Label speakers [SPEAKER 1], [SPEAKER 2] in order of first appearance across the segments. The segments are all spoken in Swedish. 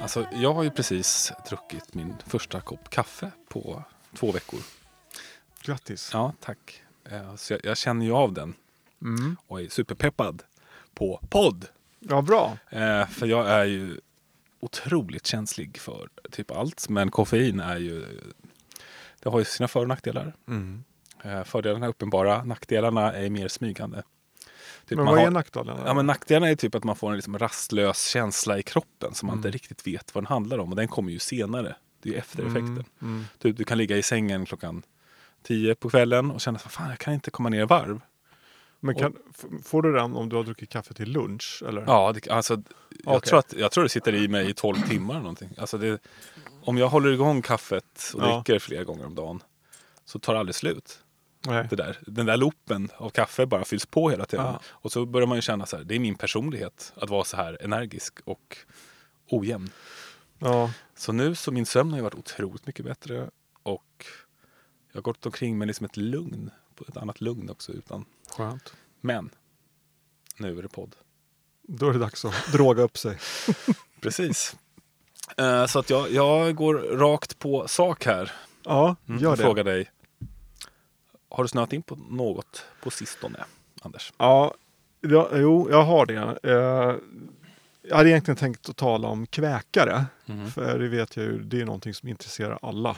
[SPEAKER 1] Alltså, jag har ju precis druckit min första kopp kaffe på två veckor.
[SPEAKER 2] Grattis.
[SPEAKER 1] Ja, tack. Eh, Så jag, jag känner ju av den
[SPEAKER 2] Mm.
[SPEAKER 1] och är superpeppad på podd.
[SPEAKER 2] Ja, bra.
[SPEAKER 1] Eh, För jag är ju otroligt känslig för typ allt. Men koffein är ju... Det har ju sina för och nackdelar.
[SPEAKER 2] Mm.
[SPEAKER 1] Eh, Fördelarna är uppenbara, nackdelarna är mer smygande. Typ
[SPEAKER 2] Men vad
[SPEAKER 1] har-
[SPEAKER 2] är nackdelarna?
[SPEAKER 1] Ja, men nackdelarna är typ att man får en liksom rastlös känsla i kroppen som man
[SPEAKER 2] Mm.
[SPEAKER 1] inte riktigt vet vad den handlar om. Och den kommer ju senare. Det är ju eftereffekten.
[SPEAKER 2] Mm, mm.
[SPEAKER 1] Typ, du kan ligga i sängen klockan tio på kvällen och känna att fan, jag kan inte komma ner i varv.
[SPEAKER 2] Men kan, f- får du den om du har druckit kaffe till lunch? Eller?
[SPEAKER 1] Ja, det, alltså, jag,
[SPEAKER 2] Okej.
[SPEAKER 1] tror att, jag tror det sitter i mig i 12 timmar eller någonting. Alltså det, om jag håller igång kaffet och
[SPEAKER 2] Ja.
[SPEAKER 1] dricker flera gånger om dagen så tar det aldrig slut.
[SPEAKER 2] Nej.
[SPEAKER 1] Det där. Den där loopen av kaffe bara fylls på hela tiden.
[SPEAKER 2] Ja.
[SPEAKER 1] Och så börjar man ju känna så här, det är min personlighet att vara så här energisk och ojämn.
[SPEAKER 2] Ja.
[SPEAKER 1] Så nu så min sömn har ju varit otroligt mycket bättre och jag har gått omkring med liksom ett lugn, på ett annat lugn också utan.
[SPEAKER 2] Skönt.
[SPEAKER 1] Men nu är det podd.
[SPEAKER 2] Då är det dags att droga upp sig.
[SPEAKER 1] Precis. Eh, Så att jag, jag går rakt på sak här.
[SPEAKER 2] Ja,
[SPEAKER 1] Mm,
[SPEAKER 2] gör det.
[SPEAKER 1] frågar dig. Har du snöat in på något på sistone, Anders?
[SPEAKER 2] Ja, ja, jo, jag har det. Eh, jag hade egentligen tänkt att tala om kväkare.
[SPEAKER 1] Mm.
[SPEAKER 2] För det vet jag ju, det är någonting som intresserar alla.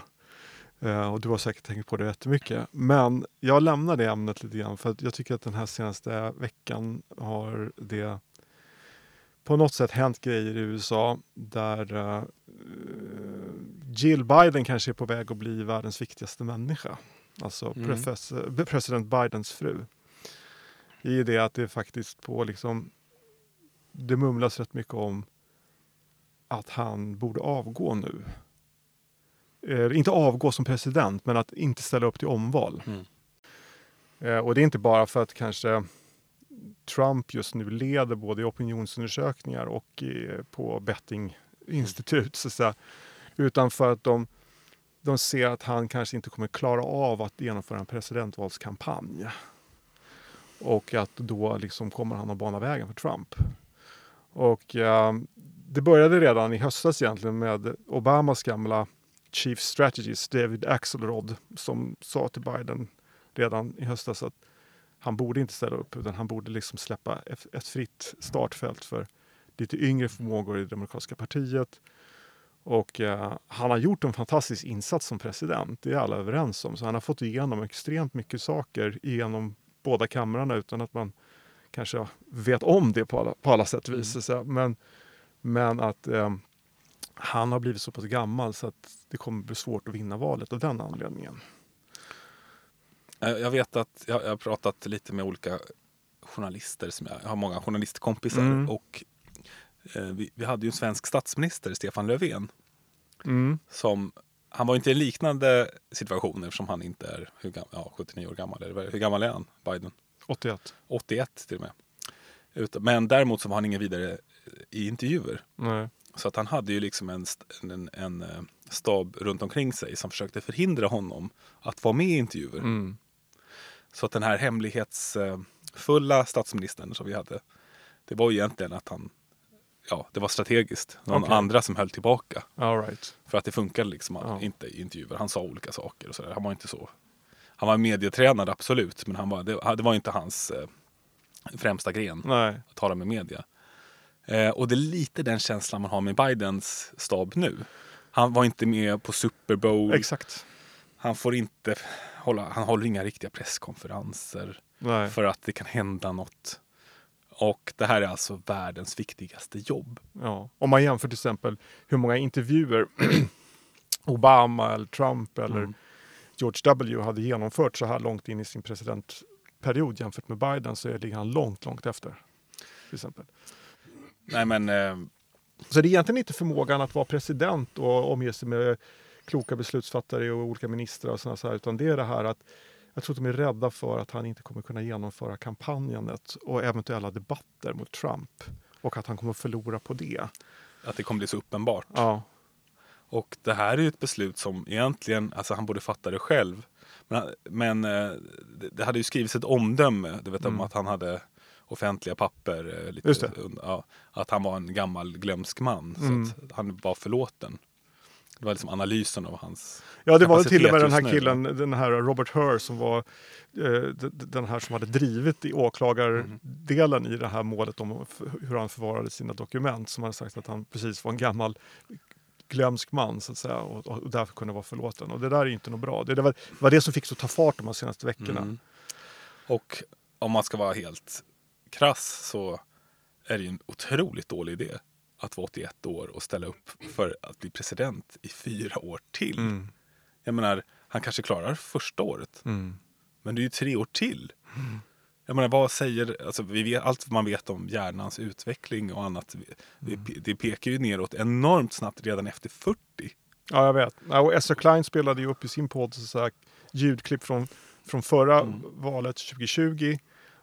[SPEAKER 2] Eh, och du har säkert tänkt på det jättemycket. Men jag lämnar det ämnet lite grann för att jag tycker att den här senaste veckan har det på något sätt hänt grejer i USA där eh, Jill Biden kanske är på väg att bli världens viktigaste människa. Alltså
[SPEAKER 1] Mm.
[SPEAKER 2] professor, president Bidens fru. I det att det faktiskt på liksom det mumlas rätt mycket om att han borde avgå nu. Eh, inte avgå som president, men att inte ställa upp till omval.
[SPEAKER 1] Mm.
[SPEAKER 2] Eh, och det är inte bara för att kanske Trump just nu leder både i opinionsundersökningar och i, på bettinginstitut, så att säga, utan för att de, de ser att han kanske inte kommer klara av att genomföra en presidentvalskampanj. Och att då liksom kommer han att bana vägen för Trump. Och eh, det började redan i höstas egentligen med Obamas gamla Chief Strategist David Axelrod som sa till Biden redan i höstas att han borde inte ställa upp utan han borde liksom släppa ett, ett fritt startfält för lite yngre förmågor i det demokratiska partiet. Och eh, han har gjort en fantastisk insats som president, det är alla överens om. Så han har fått igenom extremt mycket saker genom båda kamrarna utan att man kanske vet om det på alla, på alla sätt och vis. säga. Men, men att eh, han har blivit så pass gammal så att det kommer bli svårt att vinna valet av den anledningen.
[SPEAKER 1] Eh, Jag vet att jag, har pratat lite med olika journalister. Som jag, jag har många journalistkompisar.
[SPEAKER 2] Mm.
[SPEAKER 1] Och vi, vi hade ju en svensk statsminister, Stefan Löfven.
[SPEAKER 2] Mm.
[SPEAKER 1] Som, han var inte i en liknande situation eftersom han inte är hur gam, ja, 79 år gammal. Eller, hur gammal är han, Biden?
[SPEAKER 2] 81.
[SPEAKER 1] 81 till och med. Utan, men däremot så var han ingen vidare i intervjuer.
[SPEAKER 2] Nej.
[SPEAKER 1] Så att han hade ju liksom en, en, en eh, stab runt omkring sig som försökte förhindra honom att vara med i intervjuer.
[SPEAKER 2] Mm.
[SPEAKER 1] Så att den här hemlighetsfulla statsministern som vi hade, det var ju egentligen att han, ja, det var strategiskt. Någon
[SPEAKER 2] Okej.
[SPEAKER 1] andra som höll tillbaka.
[SPEAKER 2] Right.
[SPEAKER 1] För att det funkade liksom
[SPEAKER 2] Ja.
[SPEAKER 1] inte i intervjuer. Han sa olika saker och sådär. Han var inte så. Han var medietränad absolut, men han var, det, det var inte hans eh, främsta gren
[SPEAKER 2] Nej.
[SPEAKER 1] att tala med media. Eh, och det är lite den känslan man har med Bidens stab nu. Han var inte med på Super Bowl.
[SPEAKER 2] Exakt.
[SPEAKER 1] Han får inte hålla, han håller inga riktiga presskonferenser
[SPEAKER 2] Nej.
[SPEAKER 1] för att det kan hända något. Och det här är alltså världens viktigaste jobb.
[SPEAKER 2] Ja. Om man jämför till exempel hur många intervjuer Obama eller Trump eller
[SPEAKER 1] Mm.
[SPEAKER 2] George W hade genomfört så här långt in i sin presidentperiod jämfört med Biden så ligger han långt, långt efter. Till exempel.
[SPEAKER 1] Nej men, eh,
[SPEAKER 2] Så det är egentligen inte förmågan att vara president och omge sig med kloka beslutsfattare och olika ministrar och sådana så här, utan det är det här att jag tror att de är rädda för att han inte kommer kunna genomföra kampanjandet och eventuella debatter mot Trump och att han kommer förlora på det.
[SPEAKER 1] att det kommer bli så uppenbart.
[SPEAKER 2] Ja,
[SPEAKER 1] Och det här är ju ett beslut som egentligen, alltså han borde fatta det själv. Men, men eh, det- hade ju skrivits ett omdöme, du vet om
[SPEAKER 2] Mm.
[SPEAKER 1] att han hade offentliga papper. eh, Lite. Ja, att han var en gammal glömsk man.
[SPEAKER 2] Mm.
[SPEAKER 1] Så att han var förlåten. Det var liksom analysen av hans
[SPEAKER 2] Ja, det var till och med den här
[SPEAKER 1] just nu.
[SPEAKER 2] killen, den här Robert Hur som var eh, den här som hade drivit i åklagardelen i det här målet om hur han förvarade sina dokument som hade sagt att han precis var en gammal glömsk man så att säga och, och därför kunde vara förlåten. Och det där är inte något bra. Det, det, var, det var det som fick så ta fart de här senaste veckorna.
[SPEAKER 1] Mm. Och om man ska vara helt krass så är det ju en otroligt dålig idé att vara 81 år och ställa upp för att bli president i fyra år till.
[SPEAKER 2] Mm.
[SPEAKER 1] Jag menar, han kanske klarar första året,
[SPEAKER 2] Mm.
[SPEAKER 1] men det är ju tre år till. Jag menar, vad säger, alltså vi vet, allt man vet om hjärnans utveckling och annat, det, det pekar ju neråt enormt snabbt redan efter 40.
[SPEAKER 2] Ja, jag vet. Ja, och Esther Klein spelade ju upp i sin podd så här, ljudklipp från, från förra
[SPEAKER 1] Mm.
[SPEAKER 2] valet 2020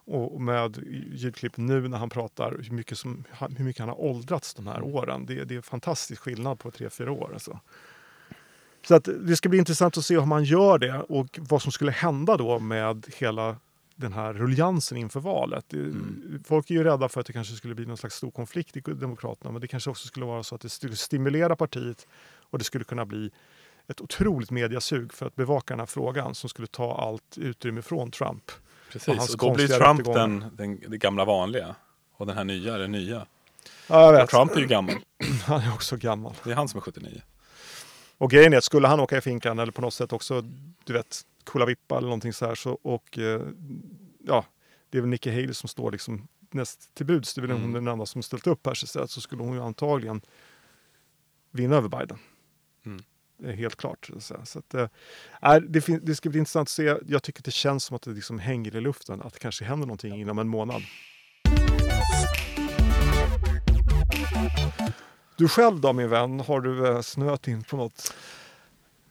[SPEAKER 2] och med ljudklipp nu när han pratar hur mycket, som, hur mycket han har åldrats de här åren. Det, det är fantastisk skillnad på tre fyra år. Alltså. Så att det ska bli intressant att se hur man gör det och vad som skulle hända då med hela den här ruljansen inför valet. Det- Folk är ju rädda för att det kanske skulle bli någon slags stor konflikt i Demokraterna men det kanske också skulle vara så att det skulle stimulera partiet och det skulle kunna bli ett otroligt mediasug för att bevaka den här frågan som skulle ta allt utrymme från Trump. Och
[SPEAKER 1] Precis, och då blir Trump den, den, det gamla vanliga. Och den här nya är den nya.
[SPEAKER 2] Ja, jag
[SPEAKER 1] Och
[SPEAKER 2] vet.
[SPEAKER 1] Trump är ju gammal.
[SPEAKER 2] Han är också gammal.
[SPEAKER 1] Det är han som är 79.
[SPEAKER 2] Och grejen är att skulle han åka i finkan eller på något sätt också, du vet, coola vippa eller någonting så här så, och eh, ja, det är väl Nikki Haley som står liksom näst till buds. Det är väl
[SPEAKER 1] Mm.
[SPEAKER 2] hon den enda som ställt upp här så, så skulle hon ju antagligen vinna över Biden.
[SPEAKER 1] Mm.
[SPEAKER 2] Är helt klart. Så, att eh, är, det, fin- det ska bli intressant att se. Jag tycker det känns som att det liksom hänger i luften, att det kanske händer någonting inom en månad. Du själv då min vän, har du eh, snöat in på något?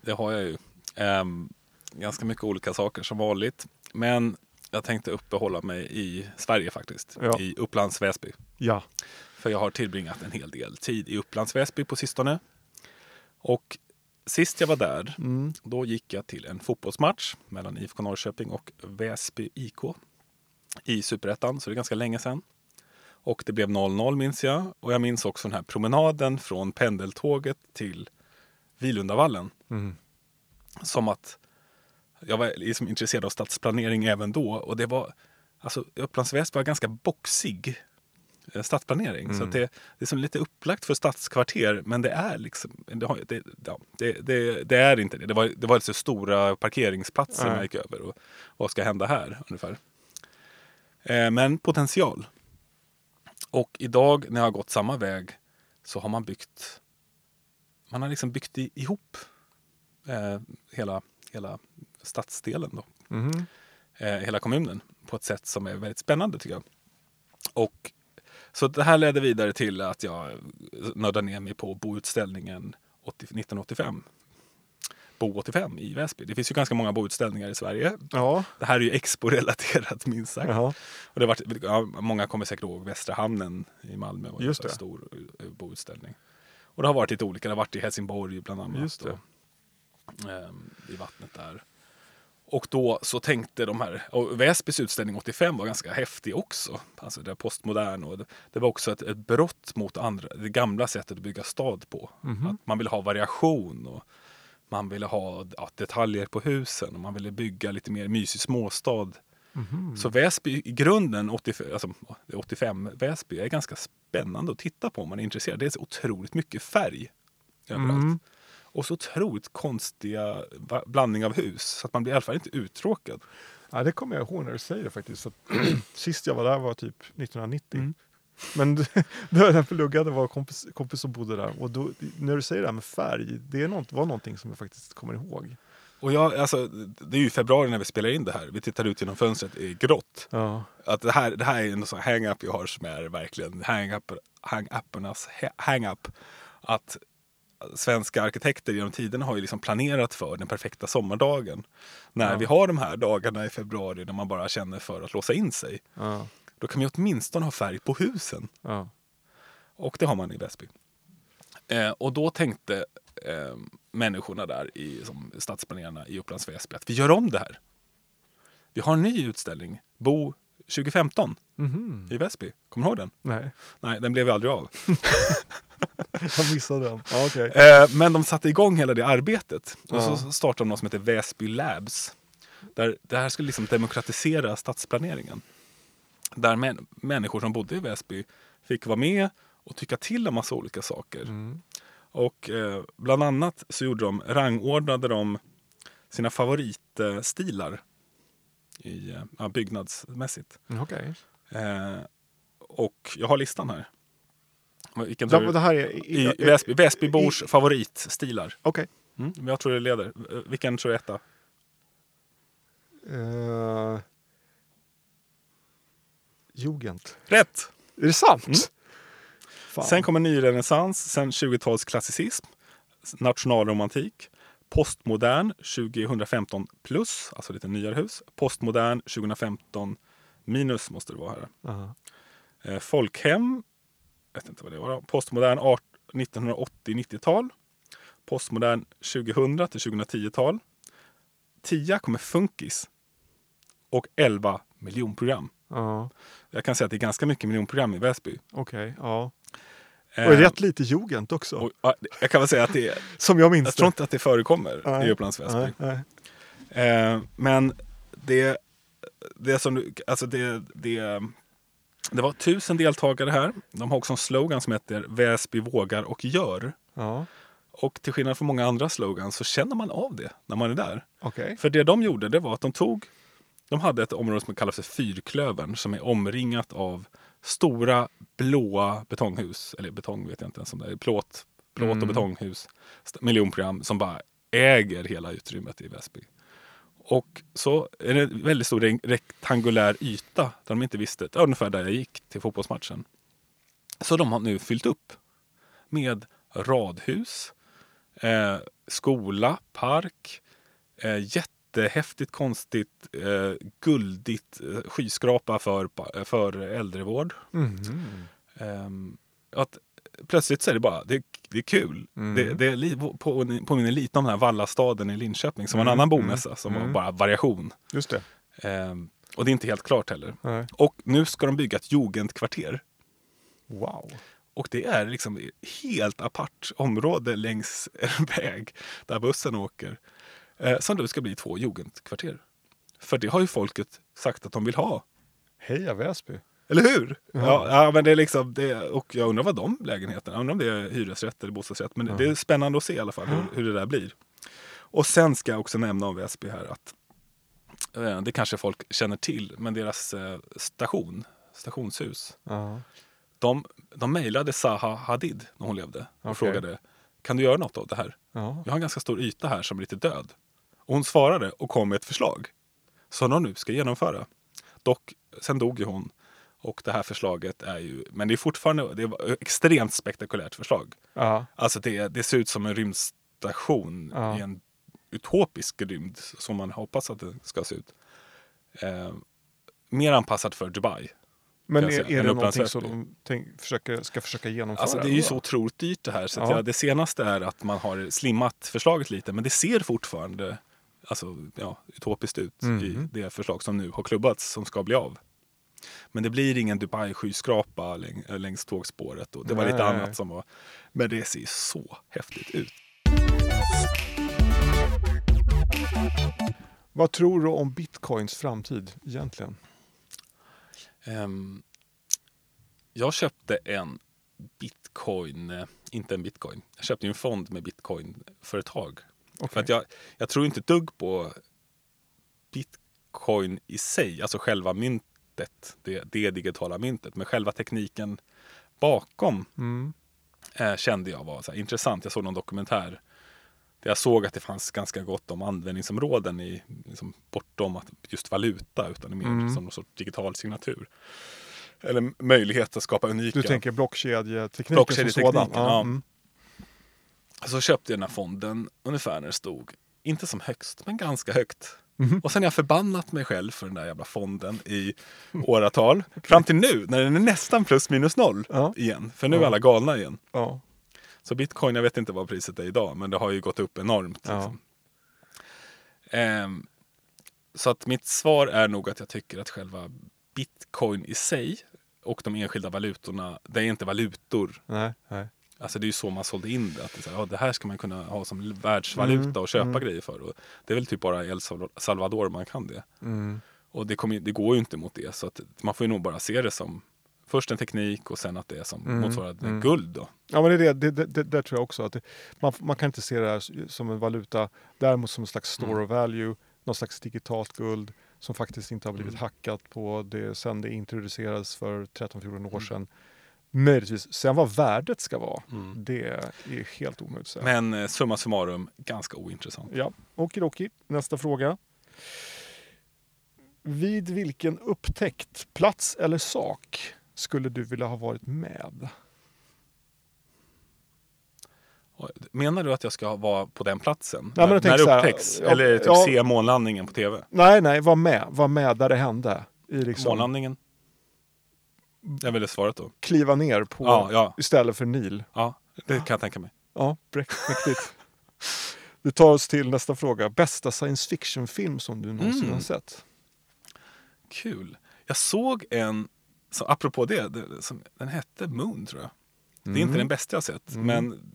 [SPEAKER 1] Det har jag ju. Ehm, ganska mycket olika saker som vanligt. Men jag tänkte uppehålla mig i Sverige faktiskt.
[SPEAKER 2] Ja.
[SPEAKER 1] I Upplands Väsby.
[SPEAKER 2] Ja.
[SPEAKER 1] För jag har tillbringat en hel del tid i Upplands Väsby på sistone. Och sist jag var där,
[SPEAKER 2] Mm.
[SPEAKER 1] då gick jag till en fotbollsmatch mellan IFK Norrköping och Väsby IK i Superettan, så det är ganska länge sedan. Och det blev 0-0 minns jag. Och jag minns också den här promenaden från pendeltåget till Vilundavallen.
[SPEAKER 2] Mm.
[SPEAKER 1] Som att jag var liksom intresserad av stadsplanering även då. Och det var, alltså Upplands Väsby var ganska boxig eh, stadsplanering. Så att det, det är som lite upplagt för stadskvarter, men det är liksom, det, har, det, ja, det, det, är inte det. Det var, det var så stora parkeringsplatser
[SPEAKER 2] Nej.
[SPEAKER 1] man gick över. Och, vad ska hända här ungefär? Eh, men potential. Och idag när jag har gått samma väg så har man byggt man har liksom byggt i, ihop eh, hela, hela stadsdelen, då,
[SPEAKER 2] Mhm.
[SPEAKER 1] eh, hela kommunen på ett sätt som är väldigt spännande tycker jag. Och, så det här ledde vidare till att jag nördade ner mig på boutställningen 80, 1985. Bo 85 i Väsby. Det finns ju ganska många boutställningar i Sverige.
[SPEAKER 2] Ja.
[SPEAKER 1] Det här är ju Expo-relaterat minst sagt.
[SPEAKER 2] Jaha.
[SPEAKER 1] Och det har varit, ja, många kommer säkert ihåg Västra hamnen i Malmö. var
[SPEAKER 2] Just
[SPEAKER 1] en stor eh, boutställning. Och det har varit lite olika. Det har varit i Helsingborg bland annat.
[SPEAKER 2] Just det.
[SPEAKER 1] Och, ehm, I vattnet där. Och då så tänkte de här, och Väsbys utställning 85 var ganska häftig också. Alltså det är postmodern och det, det var också ett, ett brott mot andra, det gamla sättet att bygga stad på.
[SPEAKER 2] Mhm.
[SPEAKER 1] Att man ville ha variation och man ville ha ja, detaljer på husen och man ville bygga lite mer mysig småstad.
[SPEAKER 2] Mhm.
[SPEAKER 1] Så Väsby i grunden, 85, alltså 85 Väsby, är ganska spännande att titta på om man är intresserad. Det är så otroligt mycket färg överallt.
[SPEAKER 2] Mm.
[SPEAKER 1] Och så otroligt konstiga blandning av hus. Så att man blir i alla fall inte uttråkad.
[SPEAKER 2] Ja, det kommer jag ihåg när du säger det faktiskt. Sist jag var där var typ 1990.
[SPEAKER 1] Mm.
[SPEAKER 2] Men då jag pluggade var kompis, kompis som bodde där. Och då, när du säger det här med färg, det är något, var någonting som jag faktiskt kommer ihåg.
[SPEAKER 1] Och jag, alltså, det är ju februari när vi spelar in det här. Vi tittar ut genom fönstret, det är grått.
[SPEAKER 2] Ja.
[SPEAKER 1] Att det, här, det här är en sån hang-up jag har som är verkligen hang-up, hang-uppernas ha- hang-up. Att svenska arkitekter genom tiderna har ju liksom planerat för den perfekta sommardagen. När
[SPEAKER 2] Ja.
[SPEAKER 1] vi har de här dagarna i februari när man bara känner för att låsa in sig.
[SPEAKER 2] Ja.
[SPEAKER 1] Då kan vi åtminstone ha färg på husen.
[SPEAKER 2] Ja.
[SPEAKER 1] Och det har man i Väsby. Eh, och då tänkte eh, människorna där, i, som stadsplanerarna i Upplands Väsby, att vi gör om det här. Vi har en ny utställning, Bo 2015
[SPEAKER 2] Mhm.
[SPEAKER 1] i Väsby. Kommer du ihåg den?
[SPEAKER 2] Nej,
[SPEAKER 1] Nej, den blev ju aldrig av.
[SPEAKER 2] jag missade den. Okej.
[SPEAKER 1] Eh, men de satte igång hela det arbetet. Och
[SPEAKER 2] Ja.
[SPEAKER 1] så startade de något som heter Väsby Labs. Där det här skulle liksom demokratisera stadsplaneringen. Där män, människor som bodde i Väsby fick vara med och tycka till om massa olika saker.
[SPEAKER 2] Mm.
[SPEAKER 1] Och eh, bland annat så gjorde de, rangordnade de sina favoritstilar i, eh, ja, byggnadsmässigt.
[SPEAKER 2] Mm, Okej.
[SPEAKER 1] Eh, och jag har listan här. Vilken tror?
[SPEAKER 2] Det här är...
[SPEAKER 1] I
[SPEAKER 2] i-
[SPEAKER 1] Väsby, Väsbybors
[SPEAKER 2] i-
[SPEAKER 1] favoritstilar.
[SPEAKER 2] Okej.
[SPEAKER 1] Mm, men jag tror det leder. Eh, Vilken tror du är etta?
[SPEAKER 2] Uh, Jugend.
[SPEAKER 1] Rätt!
[SPEAKER 2] Är det sant?
[SPEAKER 1] Mm. Sen kommer nyrenässans, sen 20-talsklassicism, nationalromantik, postmodern 2015 plus, alltså lite nyare hus, postmodern 2015 minus måste det vara här.
[SPEAKER 2] Aha.
[SPEAKER 1] Eh, folkhem, jag vet inte vad det var, postmodern art- 1980-90-tal, postmodern 2000 till 2010-tal, 10 kommer funkis och 11 miljonprogram.
[SPEAKER 2] Ja,
[SPEAKER 1] Jag kan säga att det är ganska mycket miljonprogram i Väsby.
[SPEAKER 2] okej. ja.
[SPEAKER 1] Eh,
[SPEAKER 2] Och rätt lite Jugend också.
[SPEAKER 1] och, ja, jag kan väl säga att det är,
[SPEAKER 2] Som jag minns
[SPEAKER 1] jag tror inte att det förekommer
[SPEAKER 2] Nej.
[SPEAKER 1] i Upplands Väsby.
[SPEAKER 2] Nej, nej.
[SPEAKER 1] Eh, men det, det som du, alltså det, det, det var tusen deltagare här. De har också en slogan som heter Väsby vågar och gör.
[SPEAKER 2] Ja,
[SPEAKER 1] Och till skillnad från många andra slogans så känner man av det när man är där.
[SPEAKER 2] okej.
[SPEAKER 1] För det de gjorde det var att de tog, de hade ett område som kallas för Fyrklövern som är omringat av stora blåa betonghus. Eller betong vet jag inte ens om det är. Plåt, plåt och
[SPEAKER 2] Mm.
[SPEAKER 1] betonghus. Miljonprogram som bara äger hela utrymmet i Väsby. Och så är det en väldigt stor re- rektangulär yta där de inte visste, ungefär där jag gick till fotbollsmatchen. Så de har nu fyllt upp med radhus, eh, skola, park, eh, jättehäftigt, konstigt, eh, guldigt eh, skyskrapa för, för äldrevård.
[SPEAKER 2] Mhm.
[SPEAKER 1] Ehm, att plötsligt så är det bara, det, det är kul.
[SPEAKER 2] Mm.
[SPEAKER 1] Det, det är på, påminner lite om den här Vallastaden i Linköping som var en
[SPEAKER 2] Mm,
[SPEAKER 1] annan
[SPEAKER 2] mm,
[SPEAKER 1] bomässa som var
[SPEAKER 2] mm.
[SPEAKER 1] bara variation.
[SPEAKER 2] Just det.
[SPEAKER 1] Ehm, och det är inte helt klart heller.
[SPEAKER 2] Nej.
[SPEAKER 1] Och nu ska de bygga ett jugendkvarter.
[SPEAKER 2] Wow.
[SPEAKER 1] Och det är liksom ett helt apart område längs en väg där bussen åker. Eh, som då ska bli två jugendkvarter. För det har ju folket sagt att de vill ha.
[SPEAKER 2] Heja Väsby.
[SPEAKER 1] Eller hur?
[SPEAKER 2] Ja.
[SPEAKER 1] Ja, ja men det är liksom det, och jag undrar vad de lägenheterna, jag undrar om det är hyresrätt eller bostadsrätt. Men
[SPEAKER 2] Ja.
[SPEAKER 1] det är spännande att se i alla fall hur, hur det där blir. Och sen ska jag också nämna om Väsby här att eh, det kanske folk känner till, men deras eh, station, stationshus,
[SPEAKER 2] Ja.
[SPEAKER 1] de, de mejlade Zaha Hadid när hon levde och
[SPEAKER 2] Okej.
[SPEAKER 1] frågade kan du göra något av det här?
[SPEAKER 2] Ja.
[SPEAKER 1] Jag har en ganska stor yta här som är lite död. Och hon svarade och kom med ett förslag som de nu ska genomföra. Dock, sen dog ju hon och det här förslaget är ju, men det är fortfarande det var ett extremt spektakulärt förslag.
[SPEAKER 2] Ja.
[SPEAKER 1] Alltså det, det ser ut som en rymdstation
[SPEAKER 2] Ja.
[SPEAKER 1] i en utopisk rymd som man hoppas att det ska se ut. Eh, mer anpassat för Dubai.
[SPEAKER 2] Men är, är det någonting som de tänk, försöker, ska försöka genomföra?
[SPEAKER 1] Alltså det är ju så otroligt dyrt det här. Så
[SPEAKER 2] Ja.
[SPEAKER 1] jag, det senaste är att man har slimmat förslaget lite. Men det ser fortfarande alltså, ja, utopiskt ut i
[SPEAKER 2] Mhm.
[SPEAKER 1] det förslag som nu har klubbats som ska bli av. Men det blir ingen Dubai-skyskrapa läng, äh, längs tågspåret. Och det var lite annat som var... Men det ser så häftigt ut.
[SPEAKER 2] Vad tror du om bitcoins framtid egentligen?
[SPEAKER 1] Ehm, jag köpte en bitcoin, eh, inte en bitcoin. Jag köpte en fond med bitcoinföretag. För
[SPEAKER 2] Okej.
[SPEAKER 1] att jag, jag tror inte dugg på bitcoin i sig, alltså själva myntet, det, det digitala myntet. Men själva tekniken bakom
[SPEAKER 2] Mm.
[SPEAKER 1] eh, kände jag var så här, intressant. Jag såg någon dokumentär där jag såg att det fanns ganska gott om användningsområden i, liksom, bortom att just valuta utan mer
[SPEAKER 2] Mm.
[SPEAKER 1] som någon sorts digital signatur. Eller möjlighet att skapa unika.
[SPEAKER 2] Du tänker blockkedjetekniken som
[SPEAKER 1] Blockkedjetekniken,
[SPEAKER 2] sådan?
[SPEAKER 1] ja.
[SPEAKER 2] Mm.
[SPEAKER 1] Så köpte jag den här fonden ungefär när det stod, inte som högst, men ganska högt.
[SPEAKER 2] Mhm.
[SPEAKER 1] Och sen har jag förbannat mig själv för den där jävla fonden i åratal. Fram till nu, när den är nästan plus minus noll
[SPEAKER 2] Ja.
[SPEAKER 1] igen. För nu är
[SPEAKER 2] Ja.
[SPEAKER 1] alla galna igen.
[SPEAKER 2] Ja.
[SPEAKER 1] Så bitcoin, jag vet inte vad priset är idag, men det har ju gått upp enormt. Liksom. Ehm, så att mitt svar är nog att jag tycker att själva bitcoin i sig och de enskilda valutorna, det är inte valutor.
[SPEAKER 2] Nej, nej.
[SPEAKER 1] Alltså det är ju så man sålde in det. Att det, så här, ja, det här ska man kunna ha som världsvaluta
[SPEAKER 2] Mm,
[SPEAKER 1] och köpa
[SPEAKER 2] mm.
[SPEAKER 1] grejer för. Och det är väl typ bara El Salvador man kan det.
[SPEAKER 2] Mm.
[SPEAKER 1] Och det, kommer, det går ju inte mot det. Så att man får ju nog bara se det som först en teknik och sen att det är som
[SPEAKER 2] Mm,
[SPEAKER 1] motsvarar
[SPEAKER 2] mm.
[SPEAKER 1] guld. Då.
[SPEAKER 2] Ja, men det, är det, det, det tror jag också. Att man, man kan inte se det här som en valuta, däremot som en slags store
[SPEAKER 1] Mm.
[SPEAKER 2] of value, någon slags digitalt guld som faktiskt inte har blivit
[SPEAKER 1] Mm.
[SPEAKER 2] hackat på det sen det introducerades för 13-14 år
[SPEAKER 1] Mm.
[SPEAKER 2] sedan. Möjligtvis. Sen vad värdet ska vara,
[SPEAKER 1] Mm.
[SPEAKER 2] det är helt omöjligt att säga.
[SPEAKER 1] Men eh, summa summarum, ganska ointressant.
[SPEAKER 2] Ja, okidoki. Nästa fråga. Vid vilken upptäckt, plats eller sak skulle du vilja ha varit med?
[SPEAKER 1] Menar du att jag ska vara på den platsen?
[SPEAKER 2] Nej,
[SPEAKER 1] när när det
[SPEAKER 2] så här,
[SPEAKER 1] upptäcks?
[SPEAKER 2] ja,
[SPEAKER 1] Eller typ
[SPEAKER 2] ja.
[SPEAKER 1] se månlandningen på tv?
[SPEAKER 2] Nej, nej, var med. Var med där det hände. I liksom,
[SPEAKER 1] Månlandningen? Det är väl svaret då?
[SPEAKER 2] kliva ner på
[SPEAKER 1] Ja, ja,
[SPEAKER 2] istället för Nil.
[SPEAKER 1] ja, det kan jag tänka mig.
[SPEAKER 2] Ja, mäktigt. Det tar oss till nästa fråga. Bästa science fiction-film som du någonsin
[SPEAKER 1] Mm.
[SPEAKER 2] har sett?
[SPEAKER 1] Kul. Jag såg en, så apropå det, det som, den hette Moon tror jag. Det är inte den bästa jag sett,
[SPEAKER 2] Mm.
[SPEAKER 1] men